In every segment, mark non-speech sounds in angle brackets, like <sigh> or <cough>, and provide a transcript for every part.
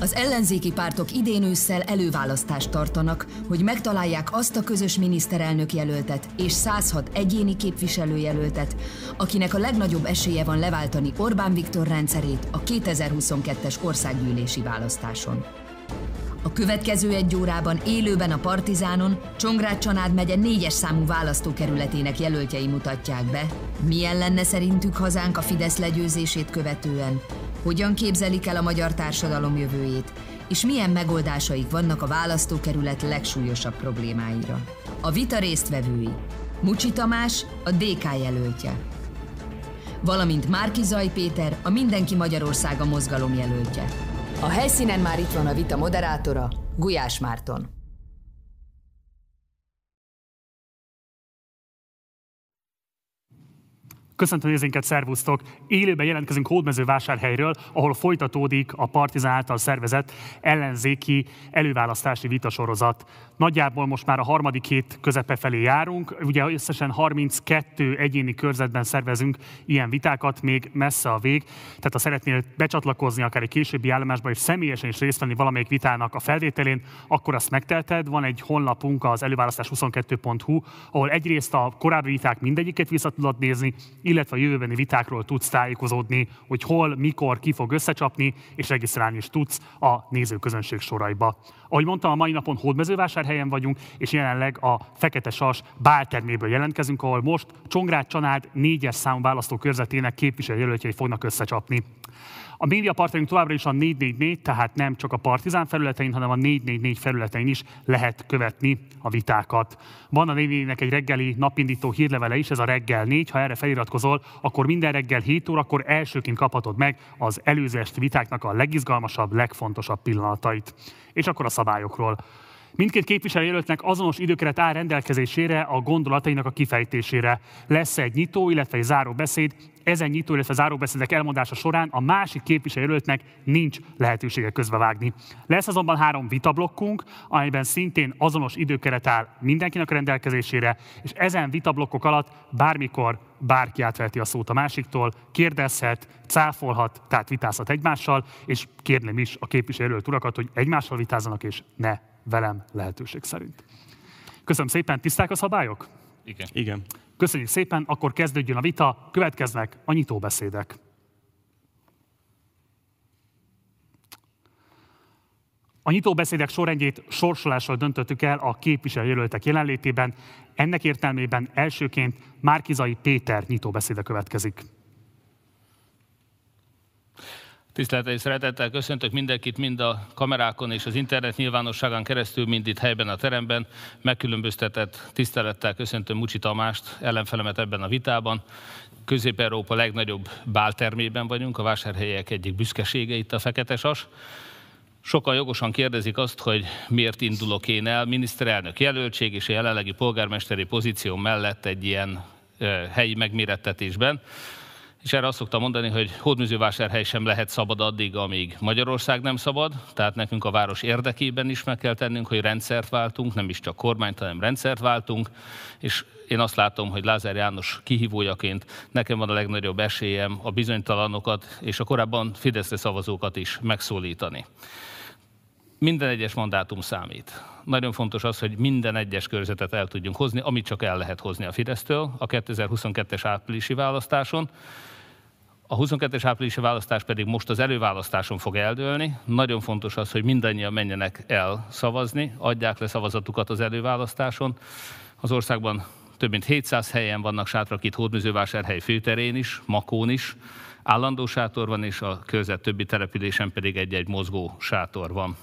Az ellenzéki pártok idén ősszel előválasztást tartanak, hogy megtalálják azt a közös miniszterelnök jelöltet és 106 egyéni képviselőjelöltet, akinek a legnagyobb esélye van leváltani Orbán Viktor rendszerét a 2022-es országgyűlési választáson. A következő egy órában élőben a Partizánon Csongrád Csanád megye négyes számú választókerületének jelöltjei mutatják be, milyen lenne szerintük hazánk a Fidesz legyőzését követően, hogyan képzelik el a magyar társadalom jövőjét, és milyen megoldásaik vannak a választókerület legsúlyosabb problémáira. A vita résztvevői Mucsi Tamás, a DK jelöltje, valamint Márki Zaj Péter, a Mindenki Magyarországa mozgalom jelöltje. A helyszínen már itt van a vita moderátora, Gulyás Márton. Köszöntöm nézőinket, szervusztok! Élőben jelentkezünk Hódmezővásárhelyről, ahol folytatódik a Partizán által szervezett ellenzéki előválasztási vitasorozat. Nagyjából most már a harmadik hét közepe felé járunk. Ugye összesen 32 egyéni körzetben szervezünk ilyen vitákat, még messze a vég. Tehát ha szeretnél becsatlakozni akár egy későbbi állomásba, és személyesen is részt venni valamelyik vitának a felvételén, akkor azt megtelted. Van egy honlapunk, az előválasztás22.hu, ahol egyrészt a korábbi viták mindegyiket vissza tudod nézni, illetve a jövőbeni vitákról tudsz tájékozódni, hogy hol, mikor, ki fog összecsapni, és regisztrálni is tudsz a nézőközönség soraiba. Ahogy mondtam, a mai napon Hódmezővásárhelyen vagyunk, és jelenleg a Fekete Sas bálterméből jelentkezünk, ahol most Csongrád Csanád négyes számú választókörzetének képviselőjelöltjei fognak összecsapni. A médiapartnerünk továbbra is a 444, tehát nem csak a Partizán felületein, hanem a 444 felületein is lehet követni a vitákat. Van a 444-nek egy reggeli napindító hírlevele is, ez a reggel 4. Ha erre feliratkozol, akkor minden reggel 7 órakor elsőként kaphatod meg az előző esti vitáknak a legizgalmasabb, legfontosabb pillanatait. És akkor a szabályokról. Mindkét képviselőjelöltnek azonos időkeret áll rendelkezésére a gondolatainak a kifejtésére. Lesz egy nyitó, illetve egy záró beszéd. Ezen nyitó, illetve záróbeszédek elmondása során a másik képviselőjelöltnek nincs lehetősége közbevágni. Lesz azonban három vitablokkunk, amelyben szintén azonos időkeret áll mindenkinek a rendelkezésére, és ezen vitablokkok alatt bármikor bárki átveheti a szót a másiktól, kérdezhet, cáfolhat, tehát vitázhat egymással, és kérném is a képviselőjelölt urakat, hogy egymással vitázzanak, és ne velem lehetőség szerint. Köszönöm szépen, tiszták a szabályok? Igen. Igen. Köszönjük szépen, akkor kezdődjön a vita, következnek a nyitóbeszédek. A nyitóbeszédek sorrendjét sorsolással döntöttük el a képviselőjelöltek jelenlétében. Ennek értelmében elsőként Márkizai Péter nyitóbeszéde következik. Tisztelettel és szeretettel köszöntök mindenkit, mind a kamerákon és az internet nyilvánosságán keresztül, mind itt helyben a teremben. Megkülönböztetett tisztelettel köszöntöm Mucsi Tamást, ellenfelemet ebben a vitában. Közép-Európa legnagyobb báltermében vagyunk, a vásárhelyek egyik büszkesége itt a Fekete Sas. Sokan jogosan kérdezik azt, hogy miért indulok én el miniszterelnök jelöltség és a jelenlegi polgármesteri pozíció mellett egy ilyen helyi megmérettetésben és erre azt szoktam mondani, hogy hódműzővásárhely sem lehet szabad addig, amíg Magyarország nem szabad, tehát nekünk a város érdekében is meg kell tennünk, hogy rendszert váltunk, nem is csak kormányt, hanem rendszert váltunk, és én azt látom, hogy Lázár János kihívójaként nekem van a legnagyobb esélyem a bizonytalanokat és a korábban Fideszre szavazókat is megszólítani. Minden egyes mandátum számít. Nagyon fontos az, hogy minden egyes körzetet el tudjunk hozni, amit csak el lehet hozni a Fidesztől a 2022-es áprilisi választáson. A 22-es áprilisi választás pedig most az előválasztáson fog eldőlni. Nagyon fontos az, hogy mindannyian menjenek el szavazni, adják le szavazatukat az előválasztáson. Az országban több mint 700 helyen vannak sátrak itt Hódműzővásárhely főterén is, Makón is. Állandó sátor van, és a körzet többi településen pedig egy-egy mozgó sátor van.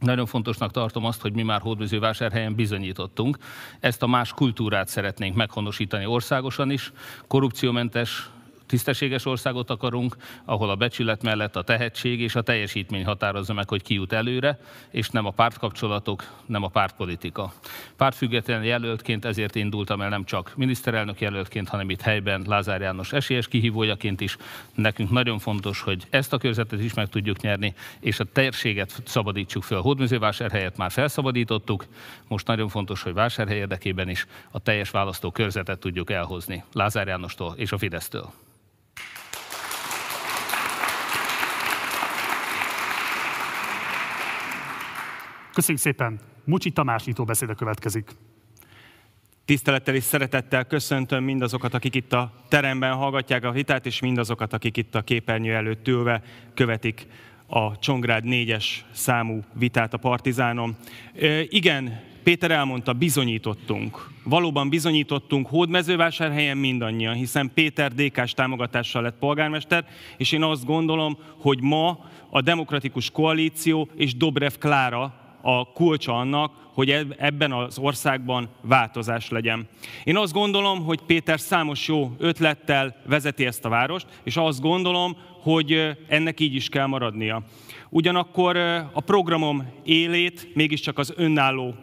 Nagyon fontosnak tartom azt, hogy mi már hódműzővásárhelyen bizonyítottunk. Ezt a más kultúrát szeretnénk meghonosítani országosan is. Korrupciómentes tisztességes országot akarunk, ahol a becsület mellett a tehetség és a teljesítmény határozza meg, hogy ki jut előre, és nem a pártkapcsolatok, nem a pártpolitika. Pártfüggetlen jelöltként ezért indultam el nem csak miniszterelnök jelöltként, hanem itt helyben Lázár János esélyes kihívójaként is. Nekünk nagyon fontos, hogy ezt a körzetet is meg tudjuk nyerni, és a térséget szabadítsuk fel. Hódműzővásárhelyet már felszabadítottuk, most nagyon fontos, hogy vásárhely érdekében is a teljes választó körzetet tudjuk elhozni Lázár Jánostól és a Fidesztől. Köszönjük szépen! Mucsi Tamás beszéde következik. Tisztelettel és szeretettel köszöntöm mindazokat, akik itt a teremben hallgatják a vitát, és mindazokat, akik itt a képernyő előtt ülve követik a Csongrád 4-es számú vitát a Partizánon. Igen, Péter elmondta, bizonyítottunk. Valóban bizonyítottunk Hódmezővásárhelyen mindannyian, hiszen Péter DK-s támogatással lett polgármester, és én azt gondolom, hogy ma a Demokratikus Koalíció és Dobrev Klára a kulcsa annak, hogy ebben az országban változás legyen. Én azt gondolom, hogy Péter számos jó ötlettel vezeti ezt a várost, és azt gondolom, hogy ennek így is kell maradnia. Ugyanakkor a programom élét mégiscsak az önálló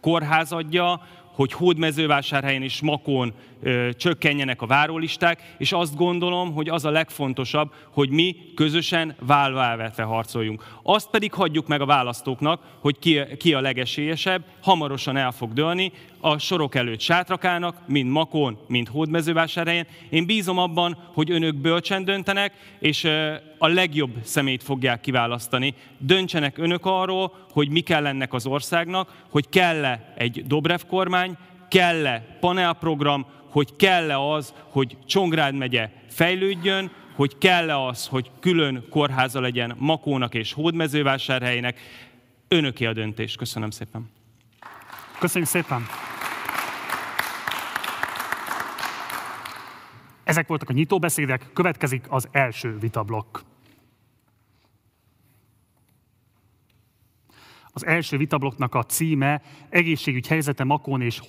kórház adja, hogy Hódmezővásárhelyen és Makón ö, csökkenjenek a várólisták, és azt gondolom, hogy az a legfontosabb, hogy mi közösen válválvetve harcoljunk. Azt pedig hagyjuk meg a választóknak, hogy ki, ki a legesélyesebb, hamarosan el fog dőlni, a sorok előtt sátrakának, mind Makón, mind Hódmezővásárhelyen. Én bízom abban, hogy önök bölcsen döntenek, és a legjobb szemét fogják kiválasztani. Döntsenek önök arról, hogy mi kell ennek az országnak, hogy kell-e egy Dobrev kormány, kell-e panelprogram, hogy kell-e az, hogy Csongrád megye fejlődjön, hogy kell-e az, hogy külön kórháza legyen Makónak és Hódmezővásárhelynek. Önöké a döntés. Köszönöm szépen. Köszönjük szépen! Ezek voltak a nyitóbeszédek, következik az első vitablokk. Az első vitablokknak a címe egészségügy helyzete Makón és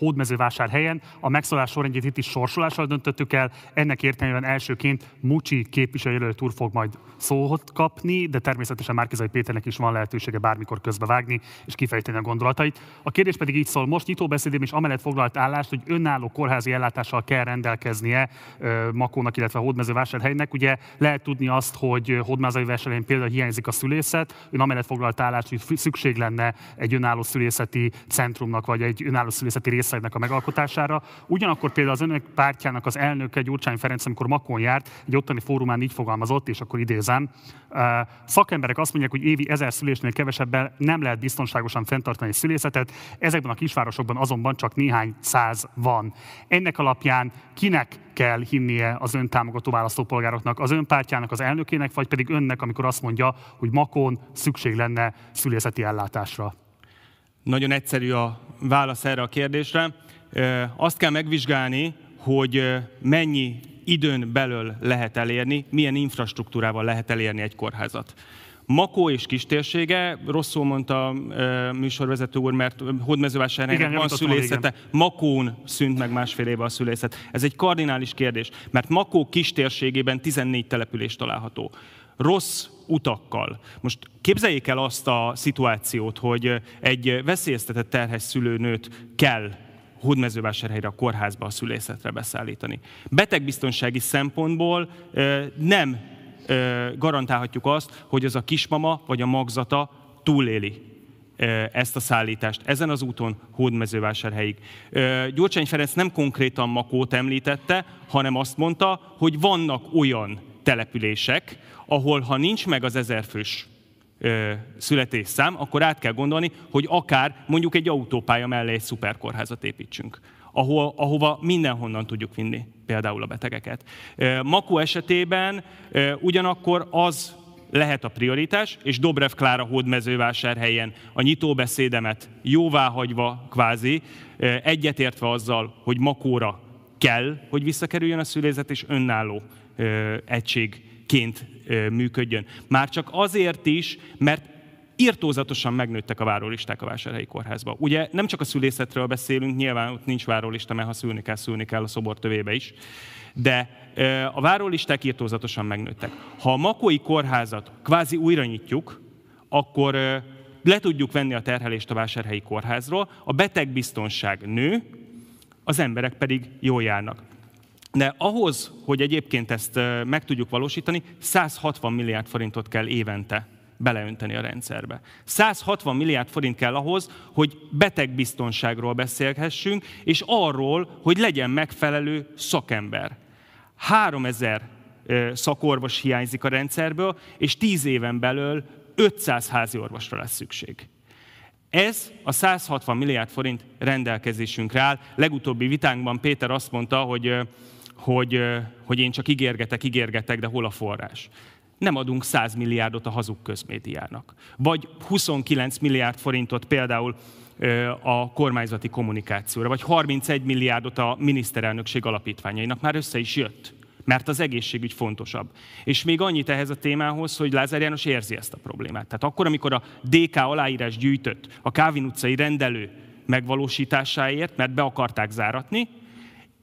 helyen. A megszólás sorrendjét itt is sorsolással döntöttük el. Ennek értelmében elsőként Mucsi képviselőjelölt úr fog majd szót kapni, de természetesen Márkizai Péternek is van lehetősége bármikor közbevágni és kifejteni a gondolatait. A kérdés pedig így szól, most nyitóbeszédém is amellett foglalt állást, hogy önálló kórházi ellátással kell rendelkeznie Makónak, illetve Hódmezővásárhelynek. Ugye lehet tudni azt, hogy Hódmezővásárhelyen például hiányzik a szülészet, ön amellett foglalt állást, hogy szükség lenne lenne egy önálló szülészeti centrumnak, vagy egy önálló szülészeti részlegnek a megalkotására. Ugyanakkor például az önök pártjának az elnöke, Gyurcsány Ferenc, amikor Makon járt, egy ottani fórumán így fogalmazott, és akkor idézem, szakemberek azt mondják, hogy évi ezer szülésnél kevesebben nem lehet biztonságosan fenntartani szülészetet, ezekben a kisvárosokban azonban csak néhány száz van. Ennek alapján kinek kell hinnie az ön támogató választópolgároknak, az ön pártjának, az elnökének, vagy pedig önnek, amikor azt mondja, hogy Makon szükség lenne szülészeti ellátásra? Nagyon egyszerű a válasz erre a kérdésre. Azt kell megvizsgálni, hogy mennyi időn belül lehet elérni, milyen infrastruktúrával lehet elérni egy kórházat. Makó és kistérsége, rosszul mondta műsorvezető úr, mert Hódmezővásárhelynek van szülészete. Makón szűnt meg másfél éve a szülészet. Ez egy kardinális kérdés, mert Makó kistérségében 14 település található. Rossz utakkal. Most képzeljék el azt a szituációt, hogy egy veszélyeztetett terhes szülőnőt kell Hódmezővásárhelyre a kórházba a szülészetre beszállítani. Betegbiztonsági szempontból nem garantálhatjuk azt, hogy az a kismama vagy a magzata túléli ezt a szállítást ezen az úton Hódmezővásárhelyig. Gyurcsány Ferenc nem konkrétan Makót említette, hanem azt mondta, hogy vannak olyan települések, ahol ha nincs meg az ezerfős születésszám, akkor át kell gondolni, hogy akár mondjuk egy autópálya mellé egy szuperkórházat építsünk ahol, ahova mindenhonnan tudjuk vinni például a betegeket. Makó esetében ugyanakkor az lehet a prioritás, és Dobrev Klára hódmezővásárhelyen a nyitóbeszédemet jóváhagyva kvázi, egyetértve azzal, hogy Makóra kell, hogy visszakerüljön a szülészet, és önálló egységként működjön. Már csak azért is, mert írtózatosan megnőttek a várólisták a vásárhelyi kórházba. Ugye nem csak a szülészetről beszélünk, nyilván ott nincs várólista, mert ha szülni kell, szülni kell a szobor tövébe is, de a várólisták írtózatosan megnőttek. Ha a Makói kórházat kvázi újra nyitjuk, akkor le tudjuk venni a terhelést a vásárhelyi kórházról, a betegbiztonság nő, az emberek pedig jól járnak. De ahhoz, hogy egyébként ezt meg tudjuk valósítani, 160 milliárd forintot kell évente beleönteni a rendszerbe. 160 milliárd forint kell ahhoz, hogy betegbiztonságról beszélhessünk, és arról, hogy legyen megfelelő szakember. 3000 szakorvos hiányzik a rendszerből, és 10 éven belül 500 házi orvosra lesz szükség. Ez a 160 milliárd forint rendelkezésünkre áll. Legutóbbi vitánkban Péter azt mondta, hogy, hogy, hogy én csak ígérgetek, ígérgetek, de hol a forrás? Nem adunk 100 milliárdot a hazug közmédiának. Vagy 29 milliárd forintot például a kormányzati kommunikációra, vagy 31 milliárdot a miniszterelnökség alapítványainak. Már össze is jött mert az egészségügy fontosabb. És még annyit ehhez a témához, hogy Lázár János érzi ezt a problémát. Tehát akkor, amikor a DK aláírás gyűjtött a Kávin utcai rendelő megvalósításáért, mert be akarták záratni,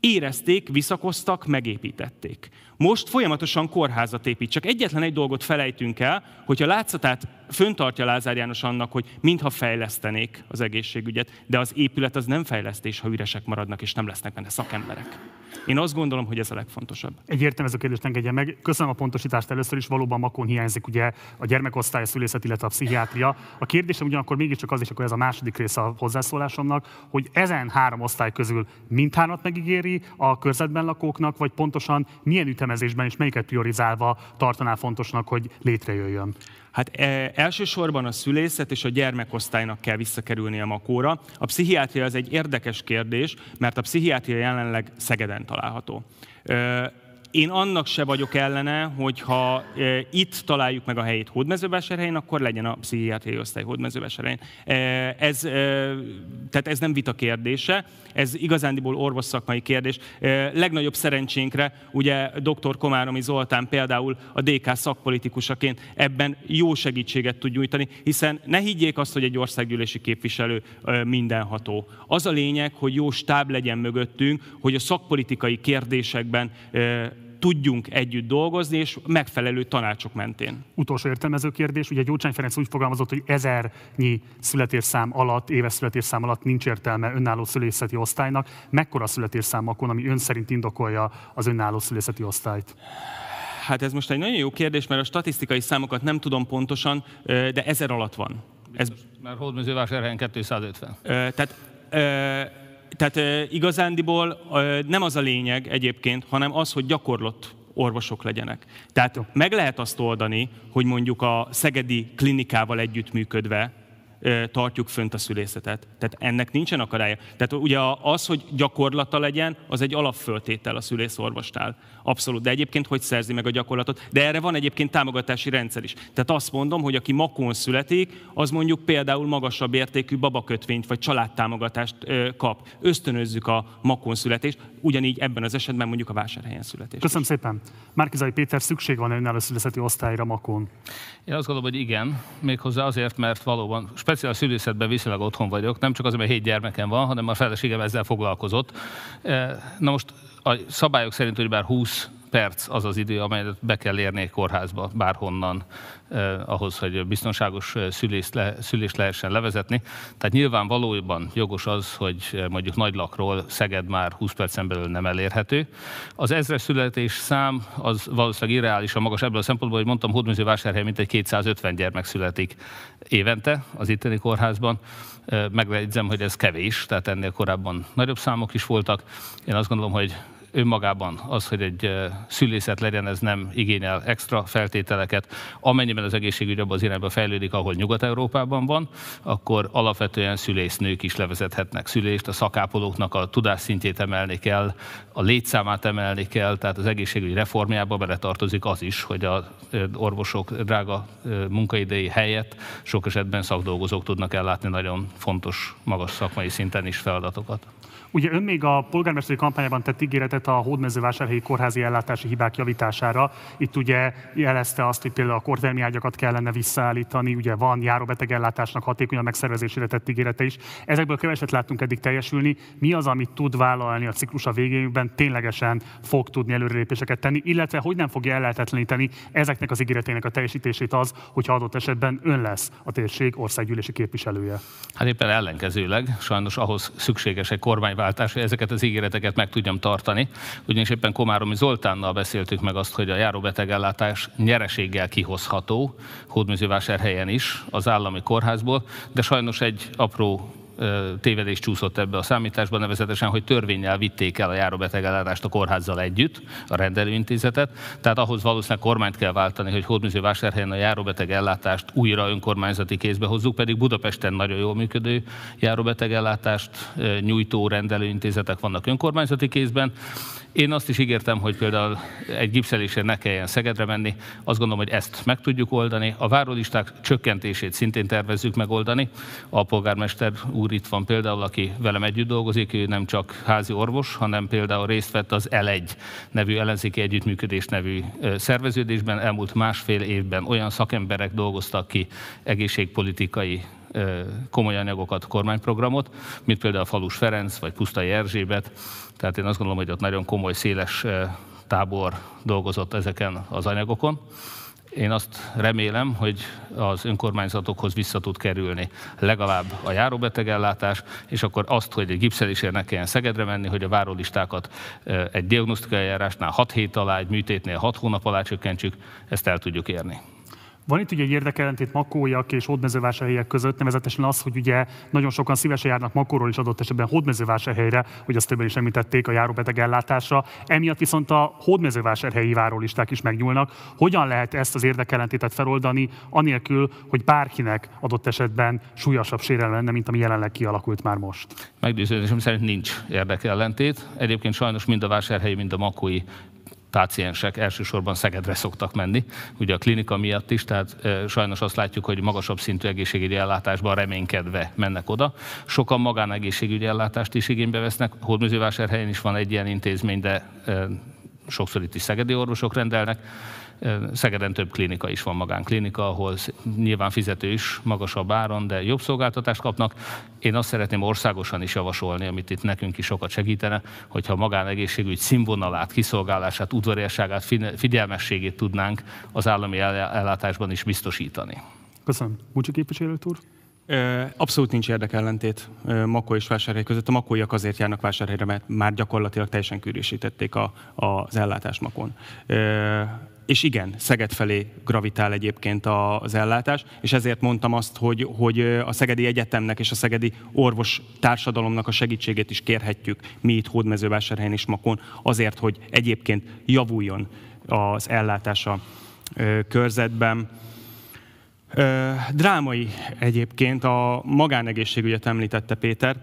érezték, visszakoztak, megépítették. Most folyamatosan kórházat épít. Csak egyetlen egy dolgot felejtünk el, hogyha látszatát föntartja Lázár János annak, hogy mintha fejlesztenék az egészségügyet, de az épület az nem fejlesztés, ha üresek maradnak és nem lesznek benne szakemberek. Én azt gondolom, hogy ez a legfontosabb. Egyértelmű ez a kérdést engedje meg. Köszönöm a pontosítást először is. Valóban makon hiányzik ugye a gyermekosztály, szülészet, illetve a pszichiátria. A kérdésem ugyanakkor mégiscsak az is, akkor ez a második része a hozzászólásomnak, hogy ezen három osztály közül mindhármat megígéri a körzetben lakóknak, vagy pontosan milyen ütemezésben és melyiket priorizálva tartaná fontosnak, hogy létrejöjjön? Hát e, elsősorban a szülészet és a gyermekosztálynak kell visszakerülni a makóra. A pszichiátria az egy érdekes kérdés, mert a pszichiátria jelenleg Szegeden található. Én annak se vagyok ellene, hogyha e, itt találjuk meg a helyét Hódmezővásárhelyen, akkor legyen a pszichiátriai osztály Hódmezővásárhelyen. E, ez, e, tehát ez nem vita kérdése, ez igazándiból orvos szakmai kérdés. E, legnagyobb szerencsénkre ugye dr. Komáromi Zoltán például a DK szakpolitikusaként ebben jó segítséget tud nyújtani, hiszen ne higgyék azt, hogy egy országgyűlési képviselő e, mindenható. Az a lényeg, hogy jó stáb legyen mögöttünk, hogy a szakpolitikai kérdésekben e, tudjunk együtt dolgozni, és megfelelő tanácsok mentén. Utolsó értelmező kérdés, ugye Gyurcsány Ferenc úgy fogalmazott, hogy ezernyi születésszám alatt, éves születésszám alatt nincs értelme önálló szülészeti osztálynak. Mekkora születésszám akkor, ami ön szerint indokolja az önálló szülészeti osztályt? Hát ez most egy nagyon jó kérdés, mert a statisztikai számokat nem tudom pontosan, de ezer alatt van. Ez... Mert Hódmezővásárhelyen 250. Tehát tehát igazándiból nem az a lényeg egyébként, hanem az, hogy gyakorlott orvosok legyenek. Tehát meg lehet azt oldani, hogy mondjuk a Szegedi klinikával együttműködve tartjuk fönt a szülészetet. Tehát ennek nincsen akadálya. Tehát ugye az, hogy gyakorlata legyen, az egy alapföltétel a szülészorvostál. Abszolút. De egyébként hogy szerzi meg a gyakorlatot? De erre van egyébként támogatási rendszer is. Tehát azt mondom, hogy aki makon születik, az mondjuk például magasabb értékű babakötvényt vagy családtámogatást kap. Ösztönözzük a makon születést, ugyanígy ebben az esetben mondjuk a vásárhelyen születést. Köszönöm is. szépen. Márkizai Péter, szükség van önálló szülészetű osztályra makon? Én azt gondolom, hogy igen, méghozzá azért, mert valóban speciál szülészetben viszonylag otthon vagyok, nem csak azért, mert hét gyermekem van, hanem a feleségem ezzel foglalkozott. Na most a szabályok szerint, hogy bár 20 perc az az idő, amelyet be kell érni egy kórházba bárhonnan eh, ahhoz, hogy biztonságos szülést, le, szülést lehessen levezetni. Tehát nyilván valójában jogos az, hogy mondjuk Nagylakról Szeged már 20 percen belül nem elérhető. Az ezres születés szám az valószínűleg irreálisan magas ebből a szempontból, hogy mondtam, Hódműző mint egy 250 gyermek születik évente az itteni kórházban. Megjegyzem, hogy ez kevés, tehát ennél korábban nagyobb számok is voltak. Én azt gondolom, hogy önmagában az, hogy egy szülészet legyen, ez nem igényel extra feltételeket. Amennyiben az egészségügy abban az irányba fejlődik, ahol Nyugat-Európában van, akkor alapvetően szülésznők is levezethetnek szülést, a szakápolóknak a tudásszintjét emelni kell, a létszámát emelni kell, tehát az egészségügy reformjába beletartozik az is, hogy az orvosok drága munkaidei helyett sok esetben szakdolgozók tudnak ellátni nagyon fontos, magas szakmai szinten is feladatokat. Ugye ön még a polgármesteri kampányában tett ígéretet a hódmezővásárhelyi kórházi ellátási hibák javítására. Itt ugye jelezte azt, hogy például a kortermi ágyakat kellene visszaállítani, ugye van járóbetegellátásnak hatékonyan megszervezésére tett ígérete is. Ezekből keveset láttunk eddig teljesülni. Mi az, amit tud vállalni a ciklus a végéjükben, ténylegesen fog tudni előrelépéseket tenni, illetve hogy nem fogja ellehetetleníteni ezeknek az ígéretének a teljesítését az, hogyha adott esetben ön lesz a térség országgyűlési képviselője? Hát éppen ellenkezőleg, sajnos ahhoz szükséges egy kormány váltás, hogy ezeket az ígéreteket meg tudjam tartani. Ugyanis éppen Komáromi Zoltánnal beszéltük meg azt, hogy a járóbetegellátás nyereséggel kihozható Hódműzővásárhelyen is, az állami kórházból, de sajnos egy apró tévedés csúszott ebbe a számításba, nevezetesen, hogy törvényel vitték el a járóbetegellátást a kórházzal együtt, a rendelőintézetet. Tehát ahhoz valószínűleg kormányt kell váltani, hogy Hódműzővásárhelyen a járóbetegellátást újra önkormányzati kézbe hozzuk, pedig Budapesten nagyon jól működő járóbetegellátást nyújtó rendelőintézetek vannak önkormányzati kézben. Én azt is ígértem, hogy például egy gipszelésért ne kelljen Szegedre menni. Azt gondolom, hogy ezt meg tudjuk oldani. A várólisták csökkentését szintén tervezzük megoldani. A polgármester úr itt van például, aki velem együtt dolgozik, ő nem csak házi orvos, hanem például részt vett az L1 nevű ellenzéki együttműködés nevű szerveződésben. Elmúlt másfél évben olyan szakemberek dolgoztak ki egészségpolitikai komoly anyagokat, kormányprogramot, mint például a Falus Ferenc vagy Pusztai Erzsébet. Tehát én azt gondolom, hogy ott nagyon komoly, széles tábor dolgozott ezeken az anyagokon. Én azt remélem, hogy az önkormányzatokhoz vissza tud kerülni legalább a járóbetegellátás, és akkor azt, hogy egy gipszelésért ne kelljen Szegedre menni, hogy a várólistákat egy diagnosztikai eljárásnál 6 hét alá, egy műtétnél 6 hónap alá csökkentsük, ezt el tudjuk érni. Van itt ugye egy érdekellentét makóiak és hódmezővásárhelyek között, nevezetesen az, hogy ugye nagyon sokan szívesen járnak makóról is adott esetben hódmezővásárhelyre, hogy azt többen is említették a járóbeteg ellátásra. Emiatt viszont a hódmezővásárhelyi várólisták is megnyúlnak. Hogyan lehet ezt az érdekellentétet feloldani, anélkül, hogy bárkinek adott esetben súlyosabb sérelem lenne, mint ami jelenleg kialakult már most? Meggyőződésem szerint nincs érdekellentét. Egyébként sajnos mind a vásárhelyi, mind a makói páciensek elsősorban Szegedre szoktak menni, ugye a klinika miatt is, tehát sajnos azt látjuk, hogy magasabb szintű egészségügyi ellátásban reménykedve mennek oda. Sokan magánegészségügyi ellátást is igénybe vesznek, Hódműzővásárhelyen is van egy ilyen intézmény, de sokszor itt is szegedi orvosok rendelnek. Szegeden több klinika is van, magánklinika, ahol nyilván fizető is magasabb áron, de jobb szolgáltatást kapnak. Én azt szeretném országosan is javasolni, amit itt nekünk is sokat segítene, hogyha a magánegészségügy színvonalát, kiszolgálását, udvariasságát, figyelmességét tudnánk az állami ellátásban is biztosítani. Köszönöm. Bucsi képviselőt úr? Abszolút nincs érdekellentét Makó és Vásárhely között. A makóiak azért járnak Vásárhelyre, mert már gyakorlatilag teljesen kűrűsítették a, az ellátást Makon és igen, Szeged felé gravitál egyébként az ellátás, és ezért mondtam azt, hogy, hogy a Szegedi Egyetemnek és a Szegedi Orvos Társadalomnak a segítségét is kérhetjük mi itt Hódmezővásárhelyen és Makon, azért, hogy egyébként javuljon az ellátása körzetben. Drámai egyébként a magánegészségügyet említette Péter.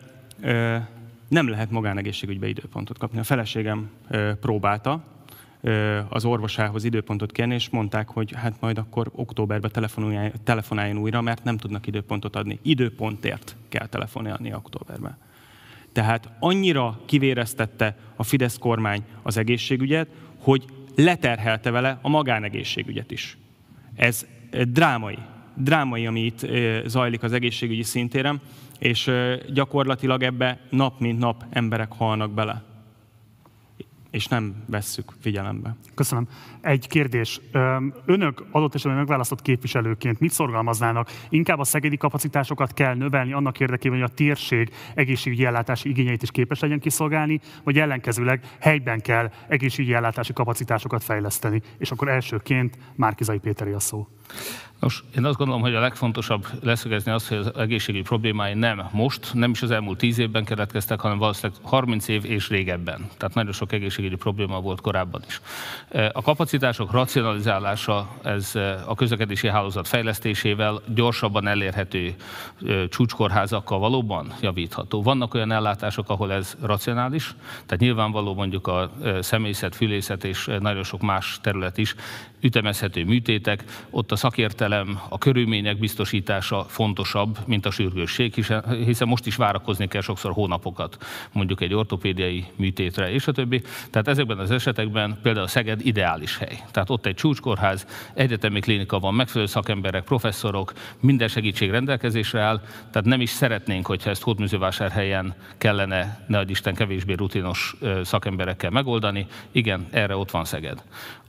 Nem lehet magánegészségügybe időpontot kapni. A feleségem próbálta, az orvosához időpontot kérni, és mondták, hogy hát majd akkor októberben telefonáljon, telefonáljon újra, mert nem tudnak időpontot adni. Időpontért kell telefonálni októberben. Tehát annyira kivéreztette a Fidesz kormány az egészségügyet, hogy leterhelte vele a magánegészségügyet is. Ez drámai. Drámai, ami itt zajlik az egészségügyi szintéren, és gyakorlatilag ebbe nap mint nap emberek halnak bele és nem vesszük figyelembe. Köszönöm. Egy kérdés. Önök adott esetben megválasztott képviselőként mit szorgalmaznának? Inkább a szegedi kapacitásokat kell növelni annak érdekében, hogy a térség egészségügyi ellátási igényeit is képes legyen kiszolgálni, vagy ellenkezőleg helyben kell egészségügyi ellátási kapacitásokat fejleszteni. És akkor elsőként Márkizai Péteri a szó. Nos, én azt gondolom, hogy a legfontosabb leszögezni az, hogy az egészségügyi problémái nem most, nem is az elmúlt tíz évben keletkeztek, hanem valószínűleg 30 év és régebben. Tehát nagyon sok egészségügyi probléma volt korábban is. A kapacitások racionalizálása, ez a közlekedési hálózat fejlesztésével gyorsabban elérhető csúcskórházakkal valóban javítható. Vannak olyan ellátások, ahol ez racionális, tehát nyilvánvaló mondjuk a személyzet, fülészet és nagyon sok más terület is ütemezhető műtétek, ott a szakértelem, a körülmények biztosítása fontosabb, mint a sürgősség, hiszen most is várakozni kell sokszor hónapokat, mondjuk egy ortopédiai műtétre, és a többi. Tehát ezekben az esetekben például Szeged ideális hely. Tehát ott egy csúcskórház, egyetemi klinika van, megfelelő szakemberek, professzorok, minden segítség rendelkezésre áll, tehát nem is szeretnénk, hogyha ezt Hódműzővásárhelyen kellene, ne Isten kevésbé rutinos szakemberekkel megoldani. Igen, erre ott van Szeged.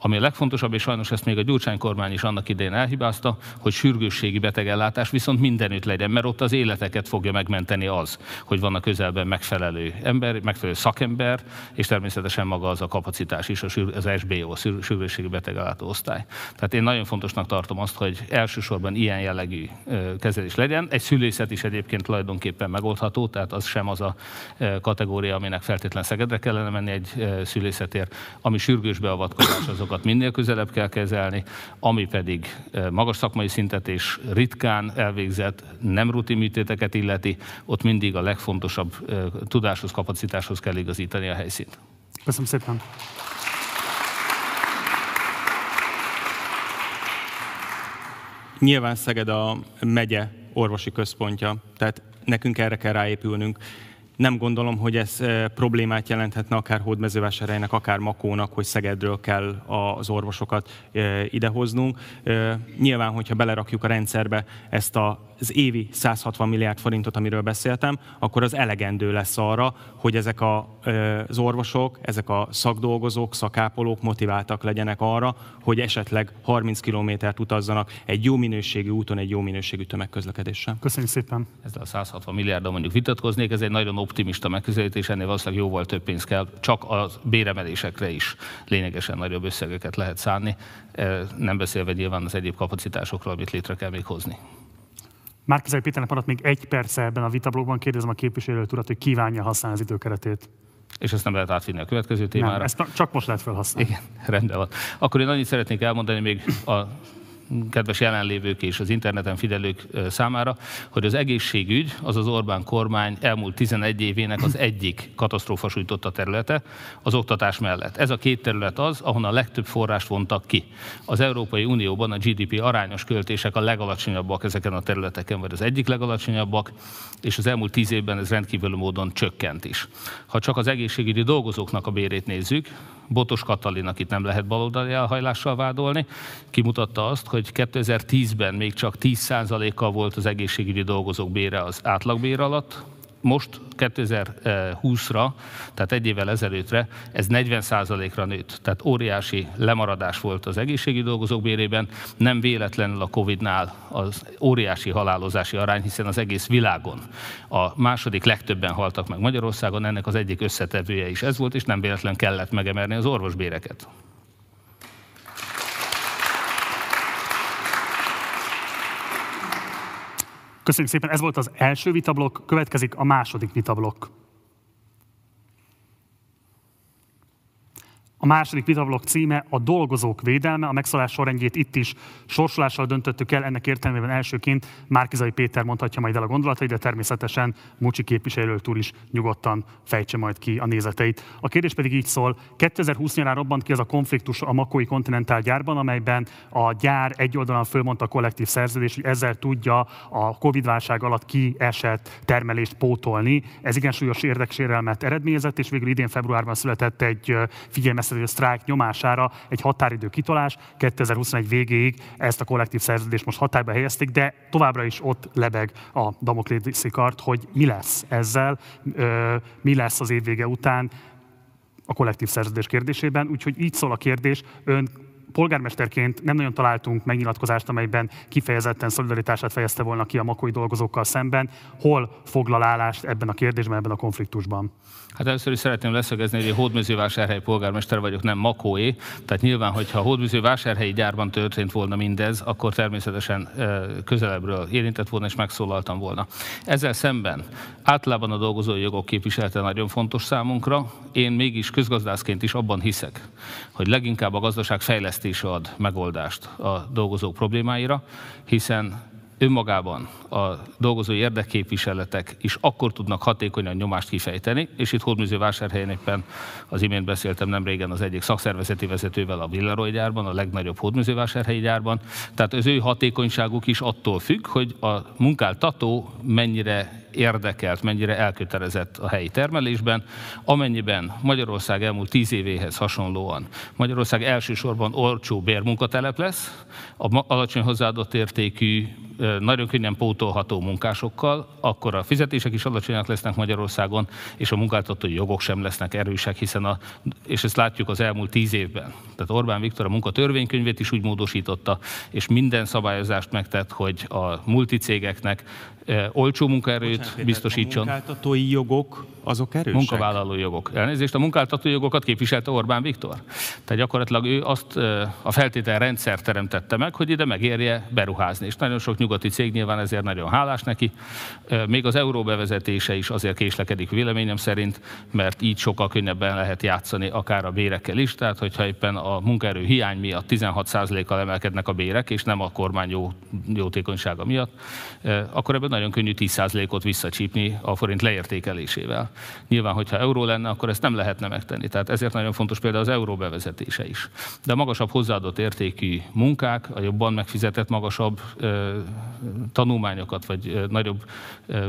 Ami a legfontosabb, és sajnos ezt még a Gyurcsány kormány is annak idején elhibázta, hogy sürgősségi betegellátás viszont mindenütt legyen, mert ott az életeket fogja megmenteni az, hogy van a közelben megfelelő ember, megfelelő szakember, és természetesen maga az a kapacitás is, az SBO, sürgősségi betegellátó osztály. Tehát én nagyon fontosnak tartom azt, hogy elsősorban ilyen jellegű kezelés legyen. Egy szülészet is egyébként tulajdonképpen megoldható, tehát az sem az a kategória, aminek feltétlen Szegedre kellene menni egy szülészetért, ami sürgős beavatkozás, azokat minél közelebb kell kezelni, ami pedig magas szakmai szintet és ritkán elvégzett nem rutin műtéteket illeti, ott mindig a legfontosabb tudáshoz, kapacitáshoz kell igazítani a helyszínt. Köszönöm szépen. Nyilván Szeged a megye orvosi központja, tehát nekünk erre kell ráépülnünk. Nem gondolom, hogy ez problémát jelenthetne akár Hódmezővásárhelynek, akár Makónak, hogy Szegedről kell az orvosokat idehoznunk. Nyilván, hogyha belerakjuk a rendszerbe ezt a az évi 160 milliárd forintot, amiről beszéltem, akkor az elegendő lesz arra, hogy ezek a, az orvosok, ezek a szakdolgozók, szakápolók motiváltak legyenek arra, hogy esetleg 30 kilométert utazzanak egy jó minőségű úton, egy jó minőségű tömegközlekedéssel. Köszönjük szépen. Ezzel a 160 milliárddal mondjuk vitatkoznék, ez egy nagyon optimista megközelítés, ennél valószínűleg jóval több pénz kell, csak a béremelésekre is lényegesen nagyobb összegeket lehet szánni, nem beszélve nyilván az egyéb kapacitásokról, amit létre kell még hozni. Márkizai Péternek maradt még egy perce ebben a vitablogban. Kérdezem a képviselőt urat, hogy kívánja használni az időkeretét. És ezt nem lehet átvinni a következő témára? Nem, ezt csak most lehet felhasználni. Igen, <laughs> rendben van. Akkor én annyit szeretnék elmondani még a kedves jelenlévők és az interneten figyelők számára, hogy az egészségügy az az Orbán kormány elmúlt 11 évének az egyik katasztrófa sújtotta területe az oktatás mellett. Ez a két terület az, ahonnan a legtöbb forrást vontak ki. Az Európai Unióban a GDP arányos költések a legalacsonyabbak ezeken a területeken, vagy az egyik legalacsonyabbak, és az elmúlt 10 évben ez rendkívül módon csökkent is. Ha csak az egészségügyi dolgozóknak a bérét nézzük, Botos Katalin, akit nem lehet baloldali elhajlással vádolni, kimutatta azt, hogy 2010-ben még csak 10%-kal volt az egészségügyi dolgozók bére az átlagbér alatt, most 2020-ra, tehát egy évvel ezelőttre ez 40%-ra nőtt. Tehát óriási lemaradás volt az egészségügyi dolgozók bérében. Nem véletlenül a Covid-nál az óriási halálozási arány, hiszen az egész világon a második legtöbben haltak meg Magyarországon, ennek az egyik összetevője is ez volt, és nem véletlen kellett megemelni az orvosbéreket. Köszönjük szépen, ez volt az első vitablok, következik a második vitablok. A második vitablok címe a dolgozók védelme, a megszólás sorrendjét itt is sorsolással döntöttük el, ennek értelmében elsőként Márkizai Péter mondhatja majd el a gondolatait, de természetesen Mucsi képviselőtől is nyugodtan fejtse majd ki a nézeteit. A kérdés pedig így szól, 2020 nyarán robbant ki az a konfliktus a Makói Kontinentál gyárban, amelyben a gyár egy oldalon fölmondta a kollektív szerződés, hogy ezzel tudja a Covid-válság alatt kiesett termelést pótolni. Ez igen súlyos érdeksérelmet eredményezett, és végül idén februárban született egy figyelmeztető a sztrájk nyomására egy határidő kitolás, 2021 végéig ezt a kollektív szerződést most hatályba helyezték, de továbbra is ott lebeg a Damoklészi kart, hogy mi lesz ezzel, mi lesz az év vége után a kollektív szerződés kérdésében. Úgyhogy így szól a kérdés, ön polgármesterként nem nagyon találtunk megnyilatkozást, amelyben kifejezetten szolidaritását fejezte volna ki a makói dolgozókkal szemben. Hol foglal állást ebben a kérdésben, ebben a konfliktusban? Hát először is szeretném leszögezni, hogy én hódműzővásárhelyi polgármester vagyok, nem Makóé. Tehát nyilván, hogyha a hódműzővásárhelyi gyárban történt volna mindez, akkor természetesen közelebbről érintett volna és megszólaltam volna. Ezzel szemben általában a dolgozói jogok képviselete nagyon fontos számunkra. Én mégis közgazdászként is abban hiszek, hogy leginkább a gazdaság fejlesztése ad megoldást a dolgozók problémáira, hiszen önmagában a dolgozói érdekképviseletek is akkor tudnak hatékonyan nyomást kifejteni, és itt Hódműző vásárhelyen éppen az imént beszéltem nem régen az egyik szakszervezeti vezetővel a Villaroy gyárban, a legnagyobb Hódműző vásárhelyi gyárban. Tehát az ő hatékonyságuk is attól függ, hogy a munkáltató mennyire érdekelt, mennyire elkötelezett a helyi termelésben, amennyiben Magyarország elmúlt tíz évéhez hasonlóan Magyarország elsősorban olcsó bérmunkatelep lesz, a alacsony hozzáadott értékű nagyon könnyen pótolható munkásokkal, akkor a fizetések is alacsonyak lesznek Magyarországon, és a munkáltatói jogok sem lesznek erősek, hiszen a, és ezt látjuk az elmúlt tíz évben. Tehát Orbán Viktor a munkatörvénykönyvét is úgy módosította, és minden szabályozást megtett, hogy a multicégeknek olcsó munkaerőt Bocsánat, biztosítson. A munkáltatói jogok azok erősek? Munkavállaló jogok. Elnézést, a munkáltatói jogokat képviselte Orbán Viktor. Tehát gyakorlatilag ő azt a feltétel rendszer teremtette meg, hogy ide megérje beruházni. És nagyon sok nyugati cég nyilván ezért nagyon hálás neki. Még az euró bevezetése is azért késlekedik véleményem szerint, mert így sokkal könnyebben lehet játszani akár a bérekkel is. Tehát, hogyha éppen a munkaerő hiány miatt 16%-kal emelkednek a bérek, és nem a kormány jó, jótékonysága miatt, akkor ebben nagyon könnyű 10%-ot visszacsípni a forint leértékelésével. Nyilván, hogyha euró lenne, akkor ezt nem lehetne megtenni. Tehát ezért nagyon fontos például az euró bevezetése is. De a magasabb hozzáadott értékű munkák, a jobban megfizetett magasabb ö, tanulmányokat, vagy ö, nagyobb ö,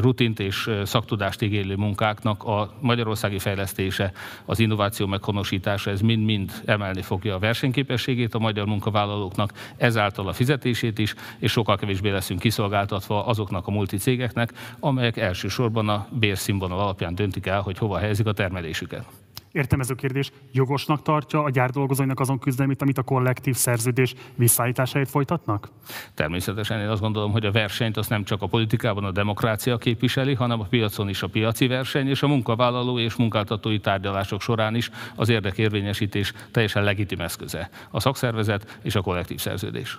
rutint és szaktudást igénylő munkáknak a magyarországi fejlesztése, az innováció meghonosítása, ez mind-mind emelni fogja a versenyképességét a magyar munkavállalóknak, ezáltal a fizetését is, és sokkal kevésbé leszünk kiszolgáltatva azoknak a multicégeknek, amelyek elsősorban a bérszínvonal alapján döntik el, hogy hova helyezik a termelésüket. Értem ez kérdés, jogosnak tartja a gyárdolgozóinak azon küzdelmét, amit a kollektív szerződés visszaállításáért folytatnak? Természetesen én azt gondolom, hogy a versenyt az nem csak a politikában a demokrácia képviseli, hanem a piacon is a piaci verseny, és a munkavállaló és munkáltatói tárgyalások során is az érdekérvényesítés teljesen legitim eszköze. A szakszervezet és a kollektív szerződés.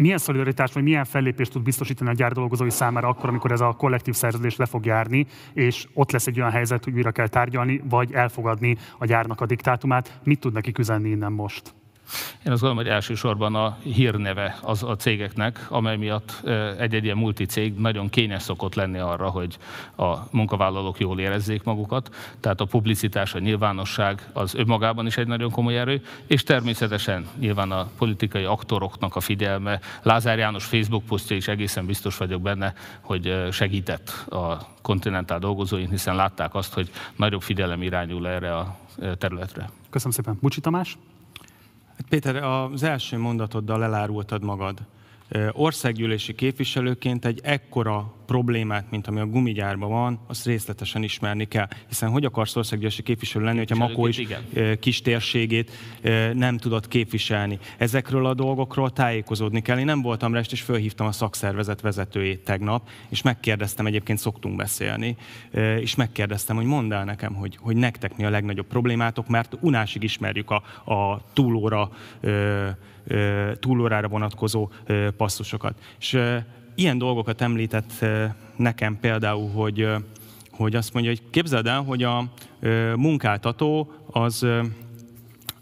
Milyen szolidaritást vagy milyen fellépést tud biztosítani a gyárdolgozói számára akkor, amikor ez a kollektív szerződés le fog járni, és ott lesz egy olyan helyzet, hogy újra kell tárgyalni, vagy elfogadni a gyárnak a diktátumát. Mit tud neki üzenni innen most? Én azt gondolom, hogy elsősorban a hírneve az a cégeknek, amely miatt egy-egy ilyen multicég nagyon kényes szokott lenni arra, hogy a munkavállalók jól érezzék magukat. Tehát a publicitás, a nyilvánosság az önmagában is egy nagyon komoly erő, és természetesen nyilván a politikai aktoroknak a figyelme. Lázár János Facebook posztja is egészen biztos vagyok benne, hogy segített a kontinentál dolgozóink, hiszen látták azt, hogy nagyobb figyelem irányul erre a területre. Köszönöm szépen. Bucsi Tamás? Péter, az első mondatoddal elárultad magad. Országgyűlési képviselőként egy ekkora problémát, mint ami a gumigyárban van, azt részletesen ismerni kell. Hiszen hogy akarsz országgyűlési képviselő lenni, hogyha Makó is igen. kis térségét nem tudod képviselni. Ezekről a dolgokról tájékozódni kell. Én nem voltam rest, és fölhívtam a szakszervezet vezetőjét tegnap, és megkérdeztem, egyébként szoktunk beszélni, és megkérdeztem, hogy mondd el nekem, hogy, hogy nektek mi a legnagyobb problémátok, mert unásig ismerjük a, a túlóra túlórára vonatkozó passzusokat. És ilyen dolgokat említett nekem például, hogy, hogy azt mondja, hogy képzeld el, hogy a munkáltató az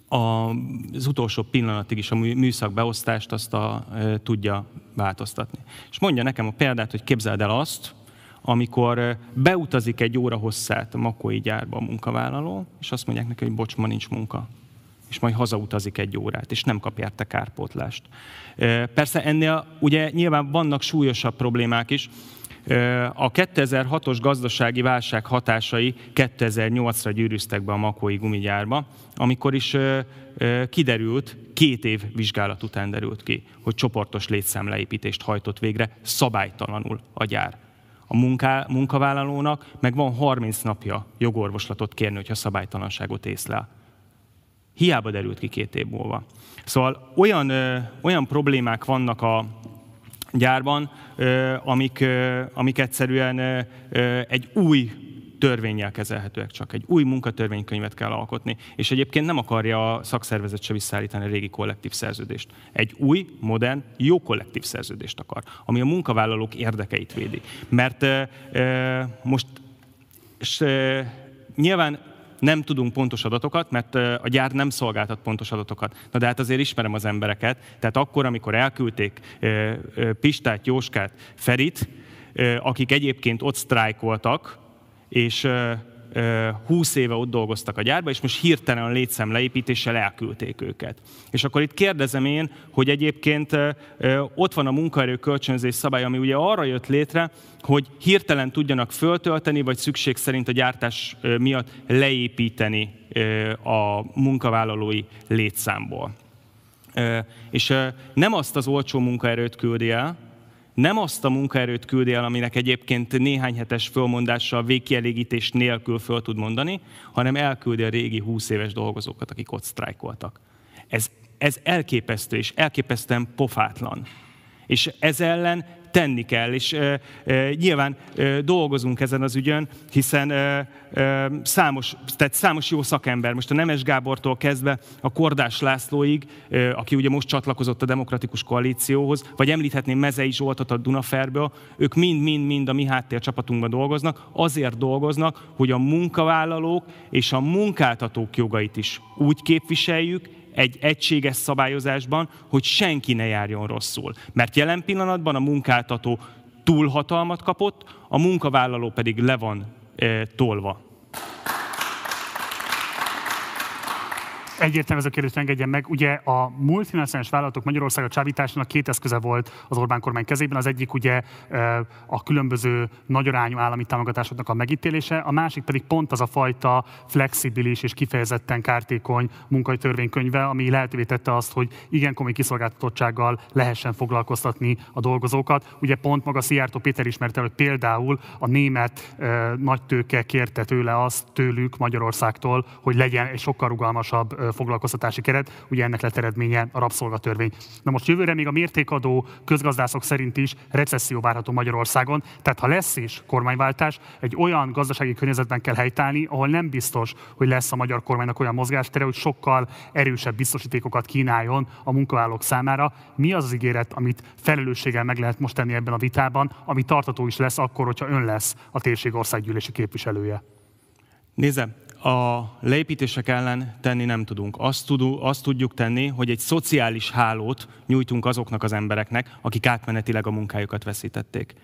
az utolsó pillanatig is a műszakbeosztást azt a, tudja változtatni. És mondja nekem a példát, hogy képzeld el azt, amikor beutazik egy óra hosszát a makói gyárba a munkavállaló, és azt mondják neki, hogy bocs, ma nincs munka és majd hazautazik egy órát, és nem kap érte kárpótlást. Persze ennél ugye nyilván vannak súlyosabb problémák is. A 2006-os gazdasági válság hatásai 2008-ra gyűrűztek be a Makói gumigyárba, amikor is kiderült, két év vizsgálat után derült ki, hogy csoportos létszámleépítést hajtott végre szabálytalanul a gyár. A munká, munkavállalónak meg van 30 napja jogorvoslatot kérni, hogyha szabálytalanságot észlel. Hiába derült ki két év múlva. Szóval olyan, olyan problémák vannak a gyárban, amik, amik egyszerűen egy új törvényel kezelhetőek csak. Egy új munkatörvénykönyvet kell alkotni, és egyébként nem akarja a szakszervezet se visszaállítani a régi kollektív szerződést. Egy új, modern, jó kollektív szerződést akar, ami a munkavállalók érdekeit védi. Mert ö, most és, ö, nyilván nem tudunk pontos adatokat, mert a gyár nem szolgáltat pontos adatokat. Na de hát azért ismerem az embereket, tehát akkor, amikor elküldték Pistát, Jóskát, Ferit, akik egyébként ott sztrájkoltak, és 20 éve ott dolgoztak a gyárba, és most hirtelen a létszám leépítéssel elküldték őket. És akkor itt kérdezem én, hogy egyébként ott van a munkaerő kölcsönzés szabály, ami ugye arra jött létre, hogy hirtelen tudjanak föltölteni, vagy szükség szerint a gyártás miatt leépíteni a munkavállalói létszámból. És nem azt az olcsó munkaerőt küldi el, nem azt a munkaerőt küldi el, aminek egyébként néhány hetes fölmondással végkielégítés nélkül föl tud mondani, hanem elküldi a régi 20 éves dolgozókat, akik ott sztrájkoltak. Ez, ez elképesztő és elképesztően pofátlan. És ez ellen tenni kell, és e, e, nyilván e, dolgozunk ezen az ügyön, hiszen e, e, számos, tehát számos jó szakember, most a Nemes Gábortól kezdve a Kordás Lászlóig, e, aki ugye most csatlakozott a Demokratikus Koalícióhoz, vagy említhetném Mezei Zsoltot a Dunaferből, ők mind-mind-mind a mi háttércsapatunkban dolgoznak, azért dolgoznak, hogy a munkavállalók és a munkáltatók jogait is úgy képviseljük, egy egységes szabályozásban, hogy senki ne járjon rosszul. Mert jelen pillanatban a munkáltató túlhatalmat kapott, a munkavállaló pedig le van e, tolva. Egyértelmű ez a kérdés, engedjen meg. Ugye a multinacionális vállalatok Magyarországra csábításának két eszköze volt az Orbán kormány kezében. Az egyik ugye a különböző nagyarányú állami támogatásoknak a megítélése, a másik pedig pont az a fajta flexibilis és kifejezetten kártékony munkai törvénykönyve, ami lehetővé tette azt, hogy igen komoly kiszolgáltatottsággal lehessen foglalkoztatni a dolgozókat. Ugye pont maga Szijjártó Péter ismerte, hogy például a német nagy tőke kérte tőle azt tőlük Magyarországtól, hogy legyen egy sokkal rugalmasabb foglalkoztatási keret, ugye ennek lett eredménye a rabszolgatörvény. Na most jövőre még a mértékadó közgazdászok szerint is recesszió várható Magyarországon, tehát ha lesz is kormányváltás, egy olyan gazdasági környezetben kell helytállni, ahol nem biztos, hogy lesz a magyar kormánynak olyan mozgástere, hogy sokkal erősebb biztosítékokat kínáljon a munkavállalók számára. Mi az az ígéret, amit felelősséggel meg lehet most tenni ebben a vitában, ami tartató is lesz akkor, hogyha ön lesz a térség országgyűlési képviselője? Nézze, a leépítések ellen tenni nem tudunk. Azt, tudu, azt tudjuk tenni, hogy egy szociális hálót nyújtunk azoknak az embereknek, akik átmenetileg a munkájukat veszítették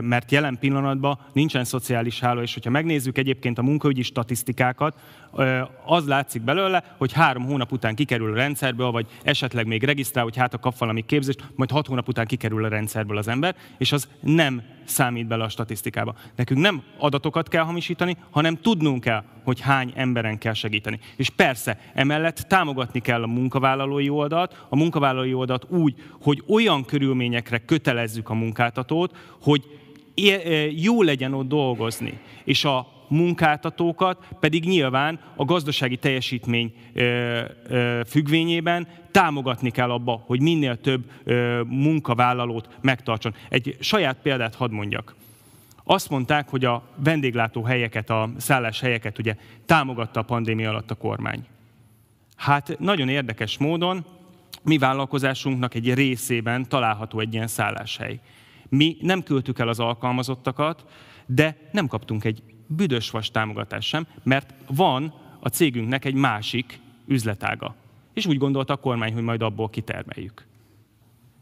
mert jelen pillanatban nincsen szociális háló, és hogyha megnézzük egyébként a munkaügyi statisztikákat, az látszik belőle, hogy három hónap után kikerül a rendszerből, vagy esetleg még regisztrál, hogy hát a kap valami képzést, majd hat hónap után kikerül a rendszerből az ember, és az nem számít bele a statisztikába. Nekünk nem adatokat kell hamisítani, hanem tudnunk kell, hogy hány emberen kell segíteni. És persze, emellett támogatni kell a munkavállalói oldalt, a munkavállalói oldalt úgy, hogy olyan körülményekre kötelezzük a munkáltatót, hogy jó legyen ott dolgozni. És a munkáltatókat pedig nyilván a gazdasági teljesítmény függvényében támogatni kell abba, hogy minél több munkavállalót megtartson. Egy saját példát hadd mondjak. Azt mondták, hogy a vendéglátó helyeket, a szállás helyeket ugye támogatta a pandémia alatt a kormány. Hát nagyon érdekes módon mi vállalkozásunknak egy részében található egy ilyen szálláshely. Mi nem küldtük el az alkalmazottakat, de nem kaptunk egy büdös vas támogatás sem, mert van a cégünknek egy másik üzletága. És úgy gondolta a kormány, hogy majd abból kitermeljük.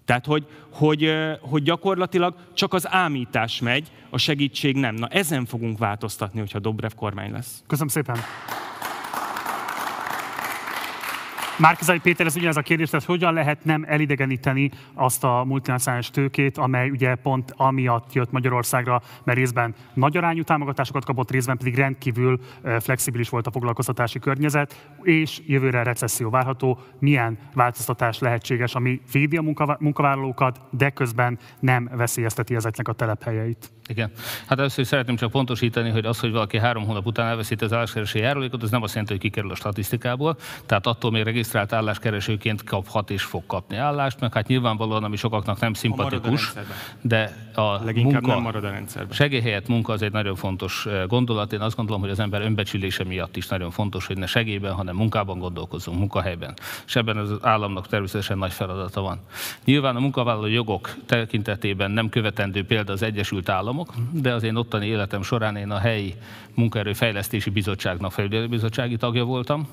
Tehát, hogy, hogy, hogy gyakorlatilag csak az ámítás megy, a segítség nem. Na ezen fogunk változtatni, hogyha Dobrev kormány lesz. Köszönöm szépen! Márkizai Péter, ez ugyanaz a kérdés, tehát hogyan lehet nem elidegeníteni azt a multinacionális tőkét, amely ugye pont amiatt jött Magyarországra, mert részben nagy arányú támogatásokat kapott, részben pedig rendkívül flexibilis volt a foglalkoztatási környezet, és jövőre recesszió várható. Milyen változtatás lehetséges, ami védi a munkavállalókat, de közben nem veszélyezteti ezeknek a telephelyeit? Igen. Hát először is szeretném csak pontosítani, hogy az, hogy valaki három hónap után elveszíti az álláskereső járulékot, az nem azt jelenti, hogy kikerül a statisztikából. Tehát attól még regisztrált álláskeresőként kaphat és fog kapni állást, meg hát nyilvánvalóan, ami sokaknak nem szimpatikus, a de a Leginkább munka, nem marad a rendszerben. Segélyhelyett munka az egy nagyon fontos gondolat. Én azt gondolom, hogy az ember önbecsülése miatt is nagyon fontos, hogy ne segélyben, hanem munkában gondolkozzunk, munkahelyben. És ebben az államnak természetesen nagy feladata van. Nyilván a munkavállaló jogok tekintetében nem követendő példa az Egyesült Államok, de az én ottani életem során én a helyi munkaerőfejlesztési bizottságnak felügyelőbizottsági tagja voltam,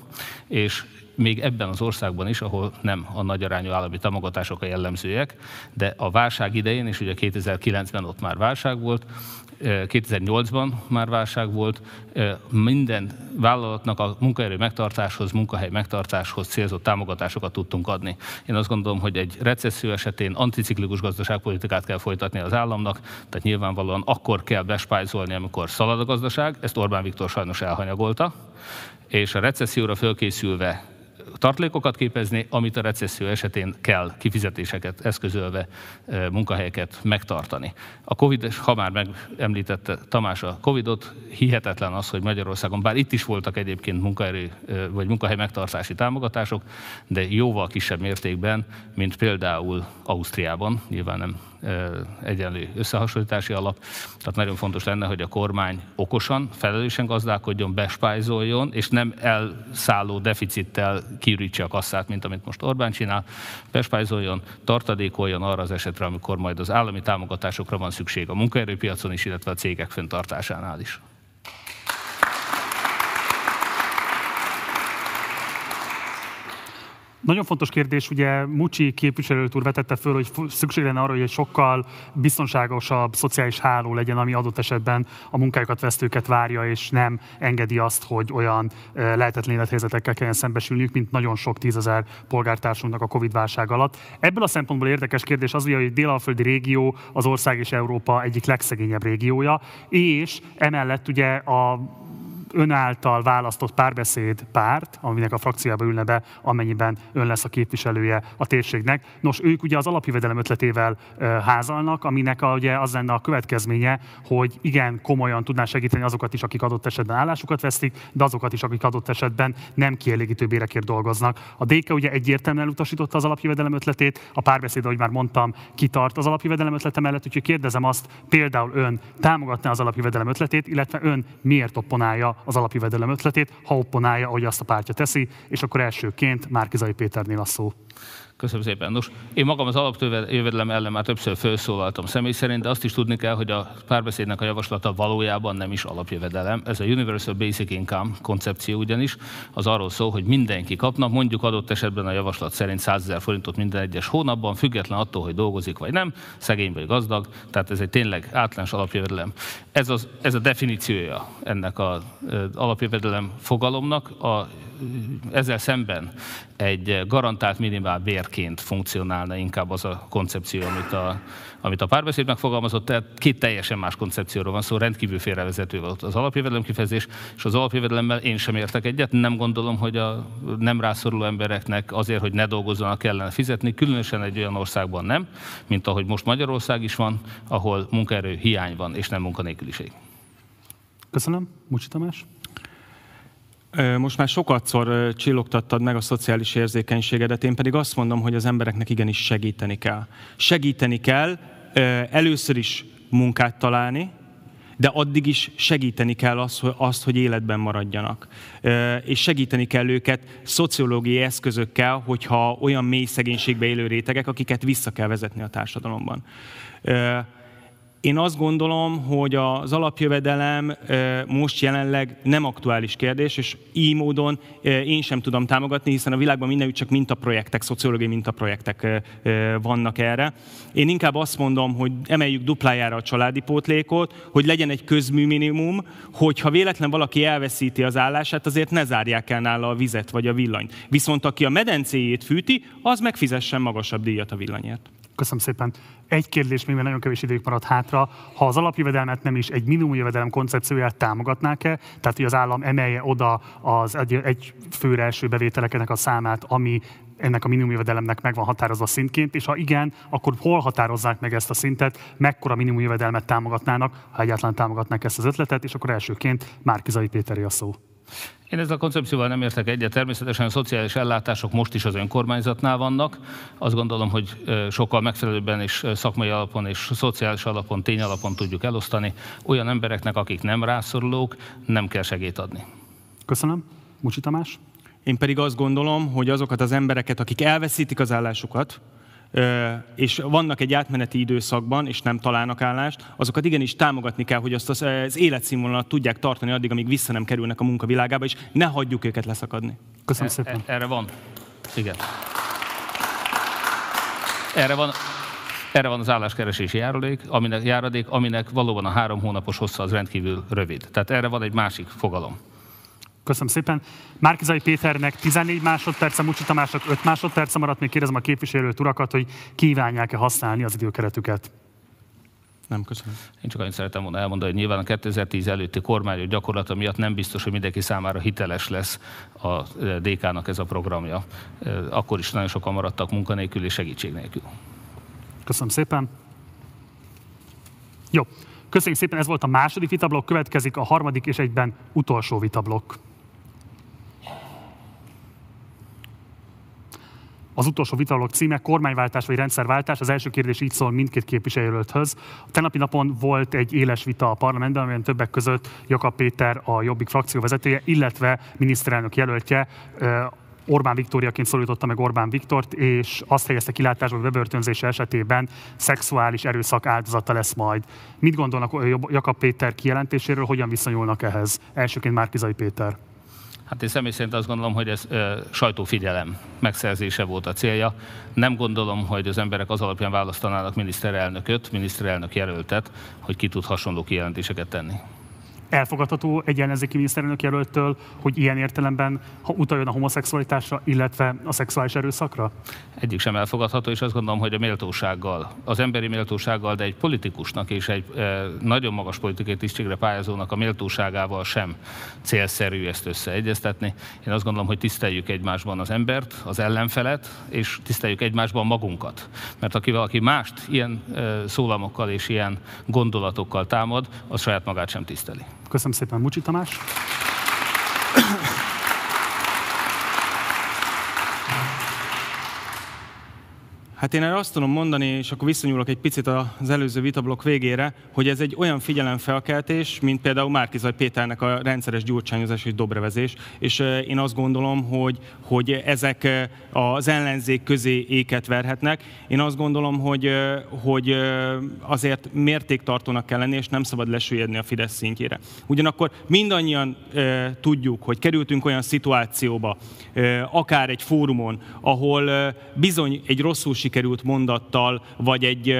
és még ebben az országban is, ahol nem a nagy arányú állami támogatások a jellemzőek, de a válság idején, és ugye 2009-ben ott már válság volt, 2008-ban már válság volt, minden vállalatnak a munkaerő megtartáshoz, munkahely megtartáshoz célzott támogatásokat tudtunk adni. Én azt gondolom, hogy egy recesszió esetén anticiklikus gazdaságpolitikát kell folytatni az államnak, tehát nyilvánvalóan akkor kell bespájzolni, amikor szalad a gazdaság, ezt Orbán Viktor sajnos elhanyagolta, és a recesszióra fölkészülve tartalékokat képezni, amit a recesszió esetén kell kifizetéseket eszközölve munkahelyeket megtartani. A Covid, ha már megemlítette Tamás a Covidot, hihetetlen az, hogy Magyarországon, bár itt is voltak egyébként munkaerő vagy munkahely megtartási támogatások, de jóval kisebb mértékben, mint például Ausztriában, nyilván nem egyenlő összehasonlítási alap. Tehát nagyon fontos lenne, hogy a kormány okosan, felelősen gazdálkodjon, bespájzoljon, és nem elszálló deficittel kiürítse a kasszát, mint amit most Orbán csinál, bespájzoljon, tartadékoljon arra az esetre, amikor majd az állami támogatásokra van szükség a munkaerőpiacon is, illetve a cégek fenntartásánál is. Nagyon fontos kérdés, ugye Mucsi képviselőt úr vetette föl, hogy szükség lenne arra, hogy egy sokkal biztonságosabb szociális háló legyen, ami adott esetben a munkájukat vesztőket várja, és nem engedi azt, hogy olyan lehetetlen élethelyzetekkel kelljen szembesülniük, mint nagyon sok tízezer polgártársunknak a Covid-válság alatt. Ebből a szempontból érdekes kérdés az, hogy a délalföldi régió az ország és Európa egyik legszegényebb régiója, és emellett ugye a ön által választott párbeszéd párt, aminek a frakciába ülne be, amennyiben ön lesz a képviselője a térségnek. Nos, ők ugye az alapjövedelem ötletével házalnak, aminek a, ugye az lenne a következménye, hogy igen, komolyan tudná segíteni azokat is, akik adott esetben állásukat vesztik, de azokat is, akik adott esetben nem kielégítő bérekért dolgoznak. A DK ugye egyértelműen elutasította az alapjövedelem ötletét, a párbeszéd, ahogy már mondtam, kitart az alapjövedelem ötlete mellett, úgyhogy kérdezem azt, például ön támogatná az alapjövedelem ötletét, illetve ön miért opponálja az alapjövedelem ötletét, ha opponálja, ahogy azt a pártja teszi, és akkor elsőként Márkizai Péternél a szó. Köszönöm szépen. Nos, én magam az alapjövedelem ellen már többször felszólaltam személy szerint, de azt is tudni kell, hogy a párbeszédnek a javaslata valójában nem is alapjövedelem. Ez a Universal Basic Income koncepció ugyanis, az arról szól, hogy mindenki kapna, mondjuk adott esetben a javaslat szerint 100 ezer forintot minden egyes hónapban, független attól, hogy dolgozik vagy nem, szegény vagy gazdag, tehát ez egy tényleg általános alapjövedelem. Ez, az, ez a definíciója ennek az alapjövedelem fogalomnak. A ezzel szemben egy garantált minimál bérként funkcionálna inkább az a koncepció, amit a, amit a párbeszéd megfogalmazott, tehát két teljesen más koncepcióról van szó, rendkívül félrevezető volt az alapjövedelem kifejezés, és az alapjövedelemmel én sem értek egyet. Nem gondolom, hogy a nem rászoruló embereknek azért, hogy ne dolgozzanak, kellene fizetni, különösen egy olyan országban nem, mint ahogy most Magyarország is van, ahol munkaerő hiány van, és nem munkanélküliség. Köszönöm. Mucsi Tamás. Most már sokatszor csillogtattad meg a szociális érzékenységedet, én pedig azt mondom, hogy az embereknek igenis segíteni kell. Segíteni kell, először is munkát találni, de addig is segíteni kell azt, hogy, azt, hogy életben maradjanak. És segíteni kell őket szociológiai eszközökkel, hogyha olyan mély szegénységbe élő rétegek, akiket vissza kell vezetni a társadalomban. Én azt gondolom, hogy az alapjövedelem most jelenleg nem aktuális kérdés, és így módon én sem tudom támogatni, hiszen a világban mindenütt csak mintaprojektek, szociológiai mintaprojektek vannak erre. Én inkább azt mondom, hogy emeljük duplájára a családi pótlékot, hogy legyen egy közműminimum, hogy ha véletlen valaki elveszíti az állását, azért ne zárják el nála a vizet vagy a villanyt. Viszont aki a medencéjét fűti, az megfizessen magasabb díjat a villanyért. Köszönöm szépen. Egy kérdés, még nagyon kevés idők maradt hátra. Ha az alapjövedelmet nem is egy minimumjövedelem koncepcióját támogatnák-e, tehát hogy az állam emelje oda az egy, egy főre első bevételeknek a számát, ami ennek a minimumjövedelemnek meg van határozva szintként, és ha igen, akkor hol határozzák meg ezt a szintet, mekkora minimumjövedelmet támogatnának, ha egyáltalán támogatnák ezt az ötletet, és akkor elsőként Márkizai Péteri a szó. Én ezzel a koncepcióval nem értek egyet. Természetesen a szociális ellátások most is az önkormányzatnál vannak. Azt gondolom, hogy sokkal megfelelőbben és szakmai alapon és szociális alapon, tény alapon tudjuk elosztani. Olyan embereknek, akik nem rászorulók, nem kell segít adni. Köszönöm. Mucsi Tamás? Én pedig azt gondolom, hogy azokat az embereket, akik elveszítik az állásukat, és vannak egy átmeneti időszakban, és nem találnak állást, azokat igenis támogatni kell, hogy azt az életszínvonalat tudják tartani addig, amíg vissza nem kerülnek a munkavilágába, és ne hagyjuk őket leszakadni. Köszönöm szépen. Erre van. Igen. Erre van, erre van az álláskeresési járadék, aminek, járadék, aminek valóban a három hónapos hossza az rendkívül rövid. Tehát erre van egy másik fogalom. Köszönöm szépen. Márkizai Péternek 14 másodperce, Mucsi Tamásnak 5 másodperce maradt. Még kérdezem a képviselőt urakat, hogy kívánják-e használni az időkeretüket. Nem, köszönöm. Én csak annyit szeretem volna elmondani, hogy nyilván a 2010 előtti kormány gyakorlata miatt nem biztos, hogy mindenki számára hiteles lesz a DK-nak ez a programja. Akkor is nagyon sokan maradtak munkanélkül és segítség nélkül. Köszönöm szépen. Jó, köszönjük szépen, ez volt a második vitablok, következik a harmadik és egyben utolsó vitablok. Az utolsó vitalog címe kormányváltás vagy rendszerváltás. Az első kérdés így szól mindkét képviselőhöz. A tenapi napon volt egy éles vita a parlamentben, amelyen többek között Jakab Péter, a Jobbik frakció vezetője, illetve miniszterelnök jelöltje, Orbán Viktóriaként szólította meg Orbán Viktort, és azt helyezte kilátásba, hogy bebörtönzése esetében szexuális erőszak áldozata lesz majd. Mit gondolnak Jakab Péter kijelentéséről, hogyan viszonyulnak ehhez? Elsőként Márkizai Péter. Hát én személy szerint azt gondolom, hogy ez ö, sajtófigyelem megszerzése volt a célja. Nem gondolom, hogy az emberek az alapján választanának miniszterelnököt, miniszterelnök jelöltet, hogy ki tud hasonló kijelentéseket tenni elfogadható egy ellenzéki miniszterelnök jelöltől, hogy ilyen értelemben ha utaljon a homoszexualitásra, illetve a szexuális erőszakra? Egyik sem elfogadható, és azt gondolom, hogy a méltósággal, az emberi méltósággal, de egy politikusnak és egy e, nagyon magas politikai tisztségre pályázónak a méltóságával sem célszerű ezt összeegyeztetni. Én azt gondolom, hogy tiszteljük egymásban az embert, az ellenfelet, és tiszteljük egymásban magunkat. Mert aki valaki mást ilyen e, szólamokkal és ilyen gondolatokkal támad, az saját magát sem tiszteli. Köszönöm szépen, Mucsi Tamás. Hát én erre azt tudom mondani, és akkor visszanyúlok egy picit az előző vitablok végére, hogy ez egy olyan figyelemfelkeltés, mint például Márkizaj Péternek a rendszeres gyurcsányozás és dobrevezés, és én azt gondolom, hogy, hogy ezek az ellenzék közé éket verhetnek. Én azt gondolom, hogy, hogy azért mértéktartónak kell lenni, és nem szabad lesüllyedni a Fidesz szintjére. Ugyanakkor mindannyian tudjuk, hogy kerültünk olyan szituációba, akár egy fórumon, ahol bizony egy rosszul sikerült mondattal, vagy egy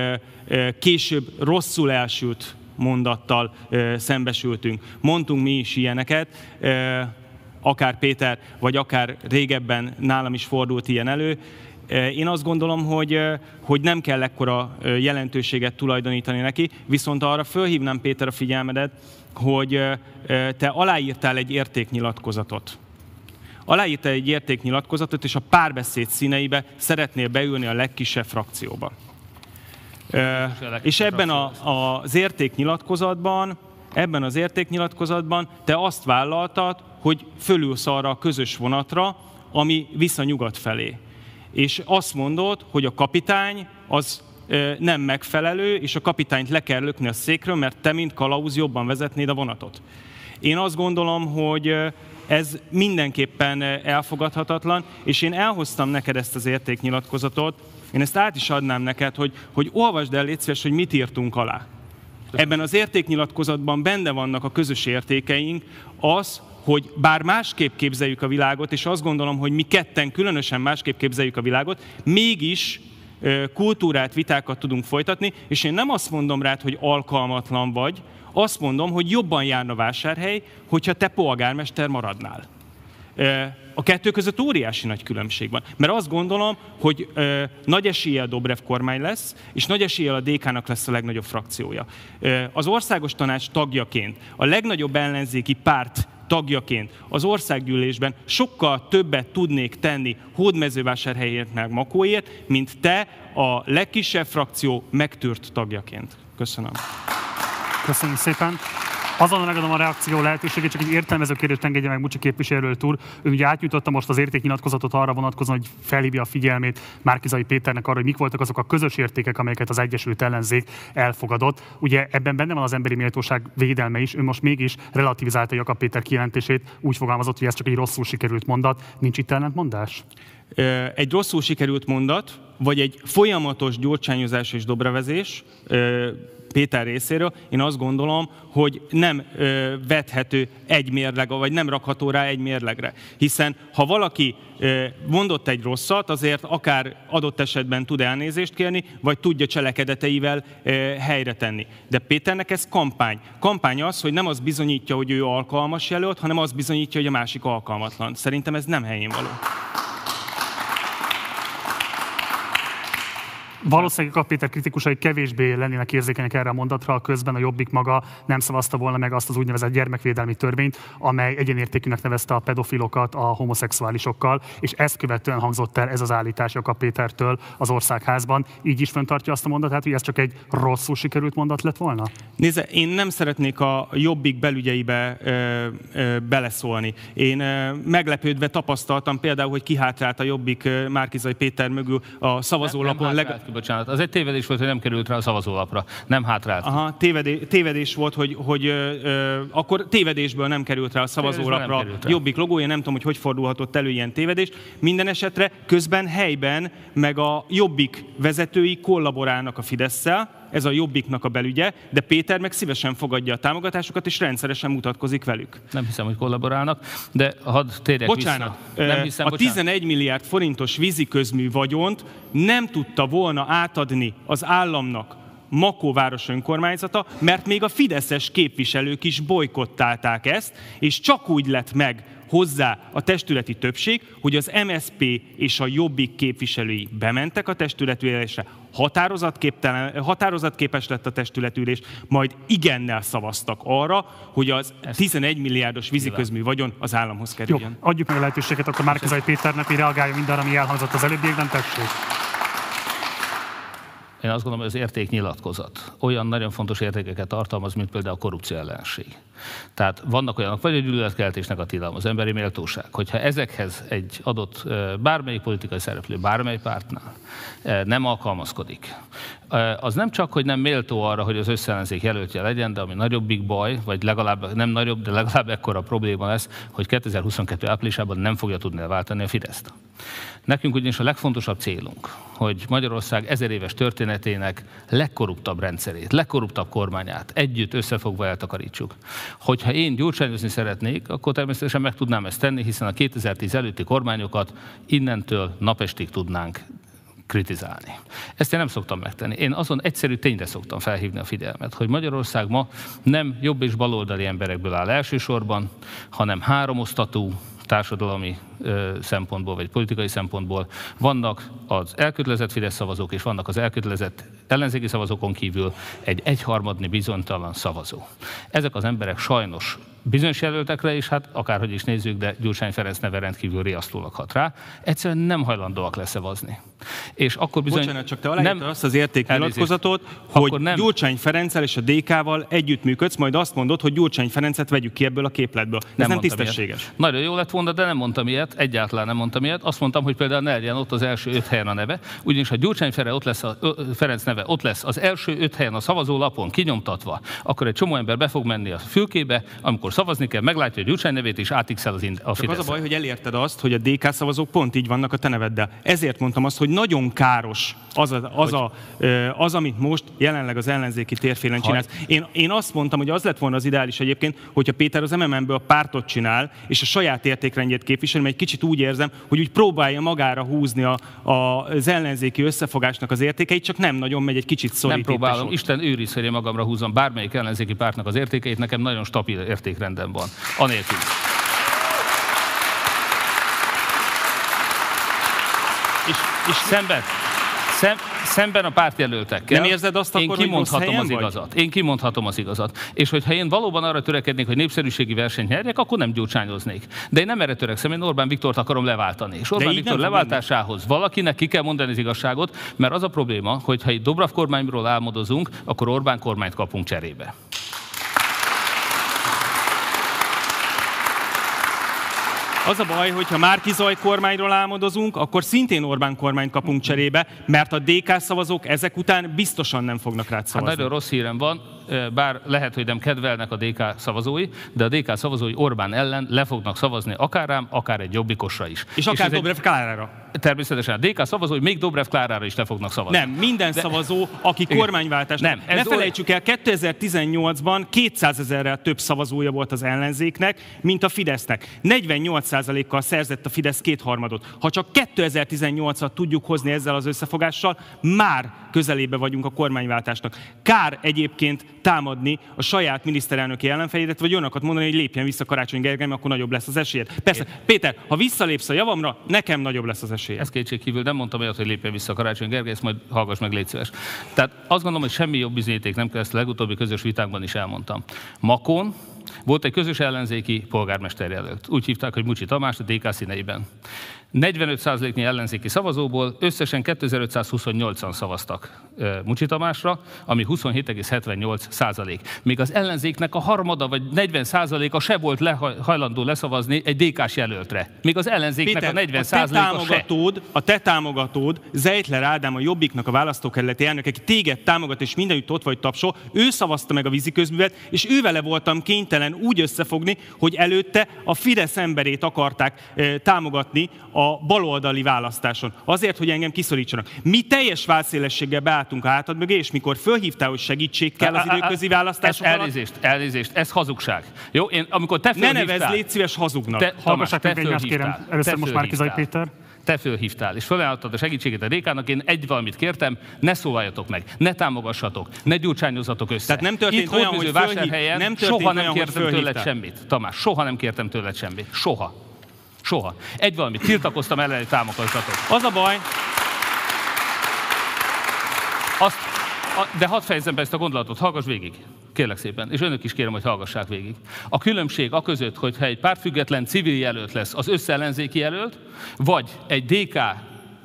később rosszul elsült mondattal szembesültünk. Mondtunk mi is ilyeneket, akár Péter, vagy akár régebben nálam is fordult ilyen elő. Én azt gondolom, hogy, hogy nem kell ekkora jelentőséget tulajdonítani neki, viszont arra fölhívnám Péter a figyelmedet, hogy te aláírtál egy értéknyilatkozatot aláírta egy értéknyilatkozatot, és a párbeszéd színeibe szeretnél beülni a legkisebb frakcióba. És ebben a, az értéknyilatkozatban, ebben az értéknyilatkozatban te azt vállaltad, hogy fölülsz arra a közös vonatra, ami vissza nyugat felé. És azt mondod, hogy a kapitány az nem megfelelő, és a kapitányt le kell lökni a székről, mert te, mint kalauz, jobban vezetnéd a vonatot. Én azt gondolom, hogy ez mindenképpen elfogadhatatlan, és én elhoztam neked ezt az értéknyilatkozatot, én ezt át is adnám neked, hogy, hogy olvasd el, légy szíves, hogy mit írtunk alá. Ebben az értéknyilatkozatban benne vannak a közös értékeink, az, hogy bár másképp képzeljük a világot, és azt gondolom, hogy mi ketten különösen másképp képzeljük a világot, mégis kultúrát, vitákat tudunk folytatni, és én nem azt mondom rád, hogy alkalmatlan vagy, azt mondom, hogy jobban járna vásárhely, hogyha te polgármester maradnál. A kettő között óriási nagy különbség van. Mert azt gondolom, hogy ö, nagy eséllyel Dobrev kormány lesz, és nagy eséllyel a DK-nak lesz a legnagyobb frakciója. Ö, az országos tanács tagjaként, a legnagyobb ellenzéki párt tagjaként az országgyűlésben sokkal többet tudnék tenni Hódmezővásárhelyért meg Makóért, mint te a legkisebb frakció megtűrt tagjaként. Köszönöm. Köszönjük szépen. Azonnal megadom a reakció lehetőségét, csak egy értelmező kérdést engedje meg Mucsi képviselő úr. Ő ugye átnyújtotta most az értéknyilatkozatot arra vonatkozóan, hogy felhívja a figyelmét Márkizai Péternek arra, hogy mik voltak azok a közös értékek, amelyeket az Egyesült Ellenzék elfogadott. Ugye ebben benne van az emberi méltóság védelme is, ő most mégis relativizálta Jakab Péter kijelentését, úgy fogalmazott, hogy ez csak egy rosszul sikerült mondat. Nincs itt ellentmondás? Egy rosszul sikerült mondat, vagy egy folyamatos gyurcsányozás és dobravezés, Péter részéről, én azt gondolom, hogy nem ö, vethető egy mérleg, vagy nem rakható rá egy mérlegre. Hiszen ha valaki ö, mondott egy rosszat, azért akár adott esetben tud elnézést kérni, vagy tudja cselekedeteivel ö, helyre tenni. De Péternek ez kampány. Kampány az, hogy nem az bizonyítja, hogy ő alkalmas jelölt, hanem az bizonyítja, hogy a másik alkalmatlan. Szerintem ez nem helyén való. Valószínűleg a Péter kritikusai kevésbé lennének érzékenyek erre a mondatra, közben a Jobbik maga nem szavazta volna meg azt az úgynevezett gyermekvédelmi törvényt, amely egyenértékűnek nevezte a pedofilokat a homoszexuálisokkal, és ezt követően hangzott el ez az állítás a Pétertől az országházban. Így is föntartja azt a mondatát, hogy ez csak egy rosszul sikerült mondat lett volna? Nézze, én nem szeretnék a Jobbik belügyeibe ö, ö, beleszólni. Én ö, meglepődve tapasztaltam például, hogy kihátrált a Jobbik Márkizai Péter mögül a szavazólapon. Nem, nem leg ki, bocsánat. Az egy tévedés volt, hogy nem került rá a szavazólapra. Nem hátrált. Aha, tévedés, tévedés volt, hogy, hogy ö, ö, akkor tévedésből nem került rá a szavazólapra rá. Jobbik logója, nem tudom, hogy hogy fordulhatott elő ilyen tévedés. Minden esetre közben helyben, meg a Jobbik vezetői kollaborálnak a Fidesz-szel, ez a Jobbiknak a belügye, de Péter meg szívesen fogadja a támogatásukat, és rendszeresen mutatkozik velük. Nem hiszem, hogy kollaborálnak, de hadd térjek bocsánat, vissza. Nem hiszem, a bocsánat. 11 milliárd forintos víziközmű vagyont nem tudta volna átadni az államnak Makó város önkormányzata, mert még a fideszes képviselők is bolykottálták ezt, és csak úgy lett meg hozzá a testületi többség, hogy az MSP és a Jobbik képviselői bementek a testületülésre, határozatképes lett a testületülés, majd igennel szavaztak arra, hogy az 11 milliárdos víziközmű vagyon az államhoz kerüljön. Jó, adjuk meg a lehetőséget akkor Márkizai Péternek, hogy reagálja mindenre, ami elhangzott az előbbiekben, tessék. Én azt gondolom, hogy az értéknyilatkozat olyan nagyon fontos értékeket tartalmaz, mint például a korrupció ellenség. Tehát vannak olyanok, vagy a gyűlöletkeltésnek a tilalom, az emberi méltóság, hogyha ezekhez egy adott bármelyik politikai szereplő, bármely pártnál nem alkalmazkodik, az nem csak, hogy nem méltó arra, hogy az összellenzék jelöltje legyen, de ami nagyobbik baj, vagy legalább nem nagyobb, de legalább ekkora probléma lesz, hogy 2022 áprilisában nem fogja tudni elváltani a Fideszt. Nekünk ugyanis a legfontosabb célunk, hogy Magyarország ezer éves történetének legkorruptabb rendszerét, legkorruptabb kormányát együtt összefogva eltakarítsuk. Hogyha én gyurcsányozni szeretnék, akkor természetesen meg tudnám ezt tenni, hiszen a 2010 előtti kormányokat innentől napestig tudnánk kritizálni. Ezt én nem szoktam megtenni. Én azon egyszerű tényre szoktam felhívni a figyelmet, hogy Magyarország ma nem jobb és baloldali emberekből áll elsősorban, hanem háromosztatú, társadalmi szempontból, vagy politikai szempontból vannak az elkötelezett Fidesz szavazók, és vannak az elkötelezett ellenzéki szavazókon kívül egy egyharmadni bizonytalan szavazó. Ezek az emberek sajnos bizonyos jelöltekre is, hát akárhogy is nézzük, de Gyurcsány Ferenc neve rendkívül riasztólag hat rá, egyszerűen nem hajlandóak leszavazni. És akkor bizony... Bocsánat, csak te nem, azt az értéknyilatkozatot, hogy nem. Gyurcsány Ferenccel és a DK-val együttműködsz, majd azt mondod, hogy Gyurcsány Ferencet vegyük ki ebből a képletből. Ez nem, nem tisztességes. Ilyet. Nagyon jó lett volna, de nem mondtam ilyet, egyáltalán nem mondtam ilyet. Azt mondtam, hogy például ne legyen ott az első öt helyen a neve, ugyanis ha Gyurcsány Ferenc ott lesz, a, Ferenc neve ott lesz az első öt helyen a szavazólapon kinyomtatva, akkor egy csomó ember be fog menni a fülkébe, amikor szavazni kell, meglátja hogy Gyurcsány nevét, és átixel az, a Csak az a baj, hogy elérted azt, hogy a DK szavazók pont így vannak a te neveddel. Ezért mondtam azt, hogy nagyon káros az, a, az, a, az amit most jelenleg az ellenzéki térfélen csinálsz. Én, én azt mondtam, hogy az lett volna az ideális egyébként, hogyha Péter az MMM-ből pártot csinál, és a saját értékrendjét képvisel, mert egy kicsit úgy érzem, hogy úgy próbálja magára húzni a, a, az ellenzéki összefogásnak az értékeit, csak nem nagyon megy egy kicsit szorít. Nem próbálom, Isten őriz, hogy én magamra húzom bármelyik ellenzéki pártnak az értékeit, nekem nagyon stabil értékrendem van. Anélkül. És, és szemben, szem, szemben a pártjelöltekkel. Nem érzed azt én akkor, kimondhatom hogy az igazat. Én kimondhatom az igazat. És hogyha én valóban arra törekednék, hogy népszerűségi versenyt nyerjek, akkor nem gyurcsányoznék. De én nem erre törekszem, én Orbán Viktort akarom leváltani. És Orbán Viktor leváltásához valakinek ki kell mondani az igazságot, mert az a probléma, hogy ha itt Dobrev kormányról álmodozunk, akkor Orbán kormányt kapunk cserébe. Az a baj, hogy ha már Kizaj kormányról álmodozunk, akkor szintén Orbán kormányt kapunk cserébe, mert a DK szavazók ezek után biztosan nem fognak rá szavazni. Hát nagyon rossz hírem van, bár lehet, hogy nem kedvelnek a DK szavazói, de a DK szavazói Orbán ellen le fognak szavazni akár rám, akár egy jobbikosra is. És akár Dobrev egy... Klárára. Természetesen a DK szavazói még Dobrev Klárára is le fognak szavazni. Nem, minden De... szavazó, aki Igen. kormányváltás. Nem, ne felejtsük el, 2018-ban 200 ezerrel több szavazója volt az ellenzéknek, mint a Fidesznek. 48%-kal szerzett a Fidesz kétharmadot. Ha csak 2018-at tudjuk hozni ezzel az összefogással, már közelébe vagyunk a kormányváltásnak. Kár egyébként támadni a saját miniszterelnöki ellenfejédet, vagy olyanokat mondani, hogy lépjen vissza Karácsony Gergely, akkor nagyobb lesz az esélyed. Persze. Péter, ha visszalépsz a javamra, nekem nagyobb lesz az esélyed. Ez kétség kívül nem mondtam olyat, hogy lépjen vissza Karácsony Gergely, ezt majd hallgass meg, légy szíves. Tehát azt gondolom, hogy semmi jobb bizonyíték nem kell, ezt a legutóbbi közös vitákban is elmondtam. Makon volt egy közös ellenzéki polgármester jelölt. Úgy hívták, hogy Mucsi Tamás a DK színeiben. 45%-nyi ellenzéki szavazóból összesen 2528-an szavaztak Mucsi Tamásra, ami 27,78%. Még az ellenzéknek a harmada vagy 40%-a se volt hajlandó leszavazni egy DK-s jelöltre. Még az ellenzéknek Péter, a 40%-a a te támogatód, se. A te támogatód, Zejtler Ádám, a Jobbiknak a választókerületi elnök, aki téged támogat, és mindenütt ott vagy tapsol, ő szavazta meg a víziközművet, és ő vele voltam kénytelen úgy összefogni, hogy előtte a Fidesz emberét akarták támogatni a baloldali választáson. Azért, hogy engem kiszorítsanak. Mi teljes válszélességgel beálltunk a hátad mögé, és mikor fölhívtál, hogy segítség kell az időközi választások ez elnézést, elnézést, ez hazugság. Jó, én amikor te Ne nevezd, légy szíves hazugnak. Te, Tamás, te kérem. Először most már Kizaj Péter te fölhívtál, és felajánlottad a segítséget a DK-nak, én egy valamit kértem, ne szólaljatok meg, ne támogassatok, ne gyurcsányozatok össze. Tehát nem történt Itt olyan, hogy fölhív, nem soha nem kértem tőled semmit. Tamás, soha nem kértem tőled semmit. Soha. Soha. Egy valamit tiltakoztam elleni támogattatok. Az a baj, azt, de hadd fejezem be ezt a gondolatot, hallgass végig. Kérlek szépen, és önök is kérem, hogy hallgassák végig. A különbség a között, hogyha egy pártfüggetlen civil jelölt lesz az összellenzéki jelölt, vagy egy DK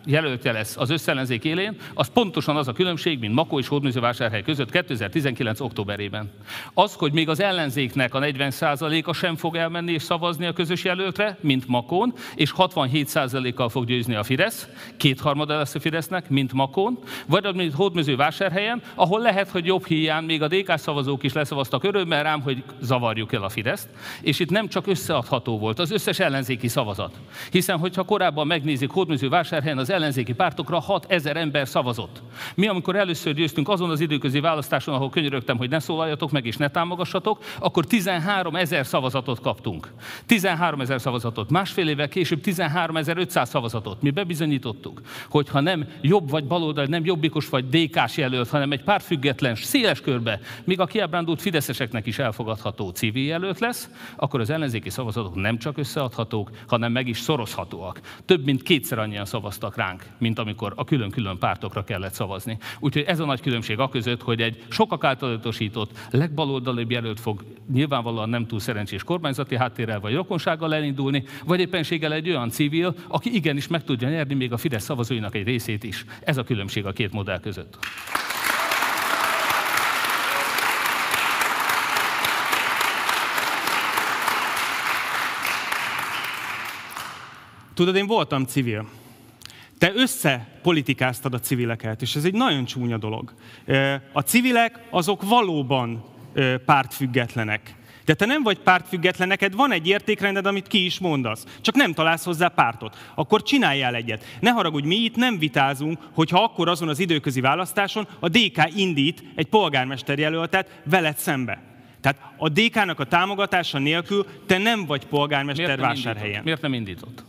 jelöltje lesz az összellenzék élén, az pontosan az a különbség, mint Makó és Hódműzővásárhely között 2019. októberében. Az, hogy még az ellenzéknek a 40%-a sem fog elmenni és szavazni a közös jelöltre, mint Makón, és 67%-kal fog győzni a Fidesz, kétharmada lesz a Fidesznek, mint Makón, vagy mint Hódműzővásárhelyen, ahol lehet, hogy jobb hiány még a DK szavazók is leszavaztak örömmel rám, hogy zavarjuk el a Fideszt, és itt nem csak összeadható volt az összes ellenzéki szavazat. Hiszen, hogyha korábban megnézik Hódműzővásárhelyen az ellenzéki pártokra 6 ezer ember szavazott. Mi, amikor először győztünk azon az időközi választáson, ahol könyörögtem, hogy ne szólaljatok meg és ne támogassatok, akkor 13 ezer szavazatot kaptunk. 13 ezer szavazatot. Másfél évvel később 13 500 szavazatot. Mi bebizonyítottuk, hogy ha nem jobb vagy baloldal, nem jobbikos vagy DK-s jelölt, hanem egy pártfüggetlen, széles körbe, míg a kiábrándult fideszeseknek is elfogadható civil jelölt lesz, akkor az ellenzéki szavazatok nem csak összeadhatók, hanem meg is szorozhatóak. Több mint kétszer annyian szavaztak rá ránk, mint amikor a külön-külön pártokra kellett szavazni. Úgyhogy ez a nagy különbség a között, hogy egy sokak által utasított, legbaloldalibb jelölt fog nyilvánvalóan nem túl szerencsés kormányzati háttérrel vagy rokonsággal elindulni, vagy éppenséggel egy olyan civil, aki igenis meg tudja nyerni még a Fidesz szavazóinak egy részét is. Ez a különbség a két modell között. Tudod, én voltam civil. Te összepolitikáztad a civileket, és ez egy nagyon csúnya dolog. A civilek azok valóban pártfüggetlenek. De te nem vagy pártfüggetlen, neked van egy értékrended, amit ki is mondasz. Csak nem találsz hozzá pártot. Akkor csináljál egyet. Ne haragudj, mi itt nem vitázunk, hogyha akkor azon az időközi választáson a DK indít egy polgármester jelöltet veled szembe. Tehát a DK-nak a támogatása nélkül te nem vagy polgármester Miért nem vásárhelyen. Indított? Miért nem indított?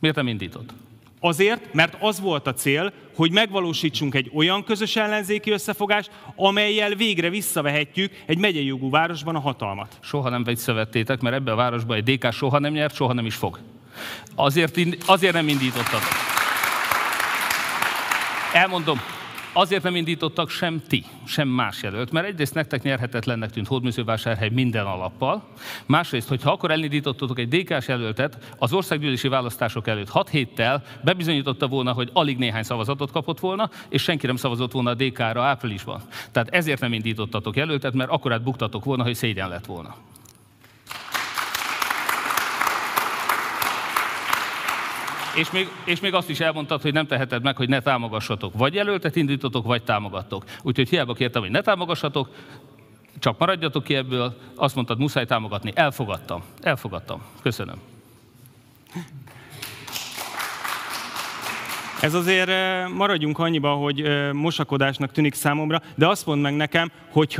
Miért nem indított? Azért, mert az volt a cél, hogy megvalósítsunk egy olyan közös ellenzéki összefogást, amelyel végre visszavehetjük egy megyei jogú városban a hatalmat. Soha nem visszavettétek, mert ebbe a városba egy DK soha nem nyert, soha nem is fog. Azért, azért nem indítottak. Elmondom, Azért nem indítottak sem ti, sem más jelölt, mert egyrészt nektek nyerhetetlennek tűnt hódműzővásárhely minden alappal, másrészt, hogyha akkor elindítottatok egy DK-s jelöltet, az országgyűlési választások előtt 6 héttel bebizonyította volna, hogy alig néhány szavazatot kapott volna, és senki nem szavazott volna a DK-ra áprilisban. Tehát ezért nem indítottatok jelöltet, mert akkorát buktatok volna, hogy szégyen lett volna. És még, és még azt is elmondtad, hogy nem teheted meg, hogy ne támogassatok. Vagy jelöltet indítotok, vagy támogattok. Úgyhogy hiába kértem, hogy ne támogassatok, csak maradjatok ki ebből, azt mondtad, muszáj támogatni. Elfogadtam. Elfogadtam. Köszönöm. Ez azért maradjunk annyiba, hogy mosakodásnak tűnik számomra, de azt mond meg nekem, hogy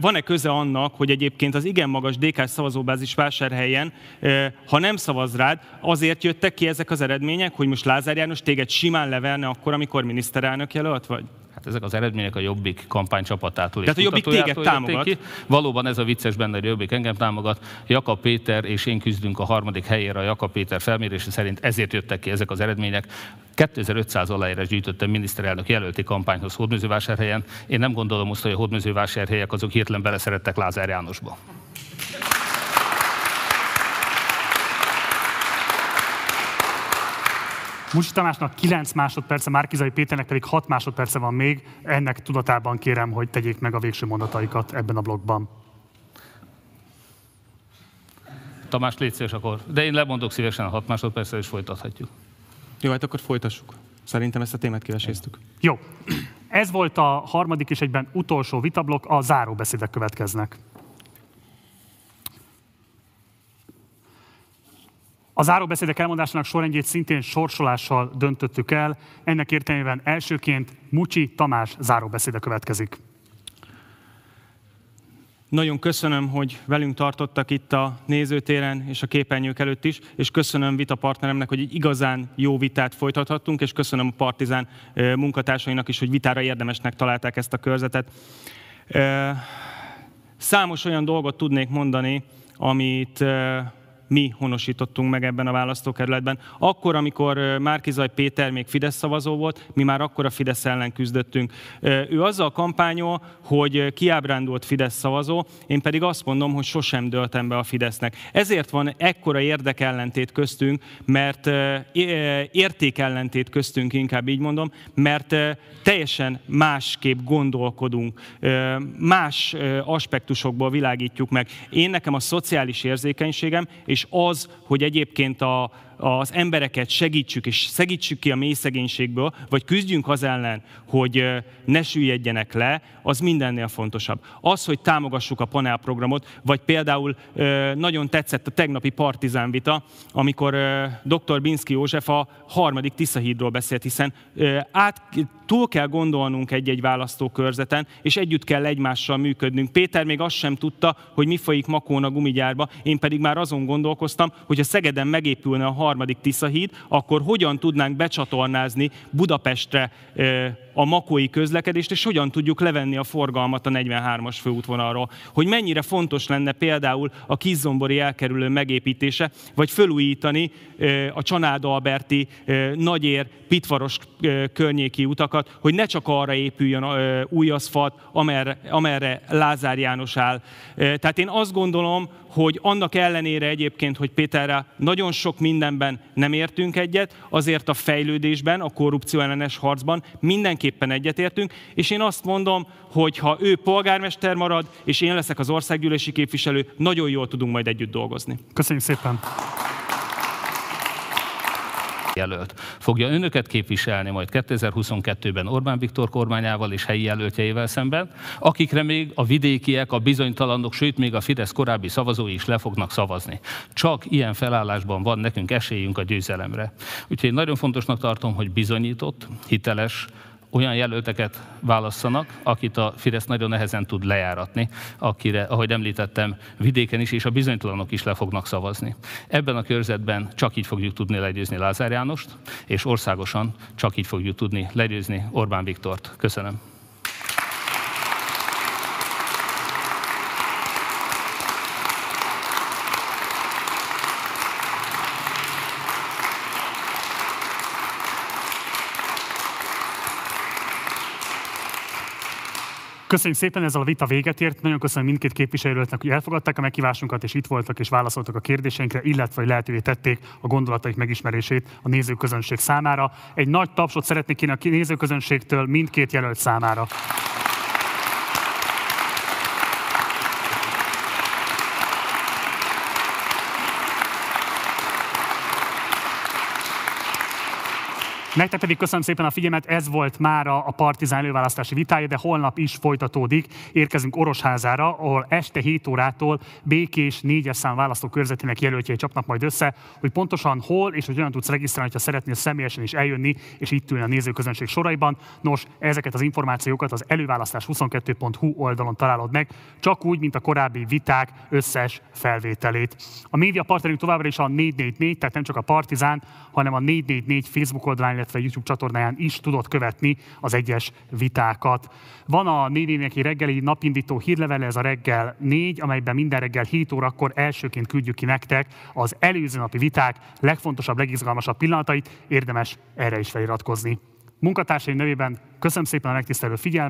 van-e köze annak, hogy egyébként az igen magas DK szavazóbázis vásárhelyen, ha nem szavaz rád, azért jöttek ki ezek az eredmények, hogy most Lázár János téged simán levelne akkor, amikor miniszterelnök jelölt vagy? Hát ezek az eredmények a Jobbik kampánycsapatától Tehát a Jobbik téged támogat? Ki. Valóban ez a vicces benne, hogy Jobbik engem támogat. Jakab Péter és én küzdünk a harmadik helyére a Jakab Péter felmérése szerint, ezért jöttek ki ezek az eredmények. 2500 aláírás gyűjtöttem miniszterelnök jelölti kampányhoz Hódműzővásárhelyen. Én nem gondolom azt, hogy a Hódműzővásárhelyek azok hirtelen beleszerettek Lázár Jánosba. Musi Tamásnak 9 másodperce, Márkizai Péternek pedig 6 másodperce van még. Ennek tudatában kérem, hogy tegyék meg a végső mondataikat ebben a blogban. Tamás, légy szíves akkor. De én lemondok szívesen a 6 másodpercre, és folytathatjuk. Jó, hát akkor folytassuk. Szerintem ezt a témát kiveséztük. Jó. Ez volt a harmadik és egyben utolsó vitablok, a záróbeszédek következnek. A záróbeszédek elmondásának sorrendjét szintén sorsolással döntöttük el. Ennek értelmében elsőként Mucsi Tamás záróbeszéde következik. Nagyon köszönöm, hogy velünk tartottak itt a nézőtéren és a képernyők előtt is, és köszönöm vita partneremnek, hogy egy igazán jó vitát folytathattunk, és köszönöm a Partizán munkatársainak is, hogy vitára érdemesnek találták ezt a körzetet. Számos olyan dolgot tudnék mondani, amit mi honosítottunk meg ebben a választókerületben. Akkor, amikor Márkizaj Péter még Fidesz szavazó volt, mi már akkor a Fidesz ellen küzdöttünk. Ő azzal kampányol, hogy kiábrándult Fidesz szavazó, én pedig azt mondom, hogy sosem döltem be a Fidesznek. Ezért van ekkora érdekellentét köztünk, mert értékellentét köztünk, inkább így mondom, mert teljesen másképp gondolkodunk, más aspektusokból világítjuk meg. Én nekem a szociális érzékenységem és és az, hogy egyébként a, az embereket segítsük, és segítsük ki a mély szegénységből, vagy küzdjünk az ellen, hogy ne süllyedjenek le, az mindennél fontosabb. Az, hogy támogassuk a panelprogramot, vagy például nagyon tetszett a tegnapi partizán vita, amikor dr. Binszki József a harmadik Tiszahídról beszélt, hiszen át, túl kell gondolnunk egy-egy választókörzeten, és együtt kell egymással működnünk. Péter még azt sem tudta, hogy mi folyik a gumigyárba, én pedig már azon gondolkoztam, hogy a Szegeden megépülne a harmadik Tiszahíd, akkor hogyan tudnánk becsatornázni Budapestre a makói közlekedést, és hogyan tudjuk levenni a forgalmat a 43-as főútvonalról. Hogy mennyire fontos lenne például a Kizzombori elkerülő megépítése, vagy fölújítani a Csanád-Alberti, Nagyér, Pitvaros környéki utakat, hogy ne csak arra épüljön új aszfalt, amerre, amerre Lázár János áll. Tehát én azt gondolom, hogy annak ellenére egyébként, hogy Péterre nagyon sok mindenben nem értünk egyet, azért a fejlődésben, a korrupció ellenes harcban mindenképpen egyetértünk, és én azt mondom, hogy ha ő polgármester marad, és én leszek az országgyűlési képviselő, nagyon jól tudunk majd együtt dolgozni. Köszönjük szépen! jelölt. Fogja önöket képviselni majd 2022-ben Orbán Viktor kormányával és helyi jelöltjeivel szemben, akikre még a vidékiek, a bizonytalanok, sőt még a Fidesz korábbi szavazói is le fognak szavazni. Csak ilyen felállásban van nekünk esélyünk a győzelemre. Úgyhogy nagyon fontosnak tartom, hogy bizonyított, hiteles, olyan jelölteket válasszanak, akit a Fidesz nagyon nehezen tud lejáratni, akire, ahogy említettem, vidéken is és a bizonytalanok is le fognak szavazni. Ebben a körzetben csak így fogjuk tudni legyőzni Lázár Jánost, és országosan csak így fogjuk tudni legyőzni Orbán Viktort. Köszönöm. Köszönjük szépen, ezzel a vita véget ért. Nagyon köszönöm mindkét képviselőtnek, hogy elfogadták a meghívásunkat, és itt voltak és válaszoltak a kérdéseinkre, illetve hogy lehetővé tették a gondolataik megismerését a nézőközönség számára. Egy nagy tapsot szeretnék kérni a nézőközönségtől mindkét jelölt számára. Nektek pedig köszönöm szépen a figyelmet, ez volt már a Partizán előválasztási vitája, de holnap is folytatódik. Érkezünk Orosházára, ahol este 7 órától békés négyes szám választókörzetének jelöltjei csapnak majd össze, hogy pontosan hol és hogy olyan tudsz regisztrálni, ha szeretnél személyesen is eljönni, és itt ülni a nézőközönség soraiban. Nos, ezeket az információkat az előválasztás22.hu oldalon találod meg, csak úgy, mint a korábbi viták összes felvételét. A média partnerünk továbbra is a 444, tehát nem csak a Partizán, hanem a 444 Facebook oldalán, illetve YouTube csatornáján is tudod követni az egyes vitákat. Van a 444 reggeli napindító hírlevele, ez a reggel 4, amelyben minden reggel 7 órakor elsőként küldjük ki nektek az előző napi viták legfontosabb, legizgalmasabb pillanatait, érdemes erre is feliratkozni. Munkatársaim nevében köszönöm szépen a megtisztelő figyelmet,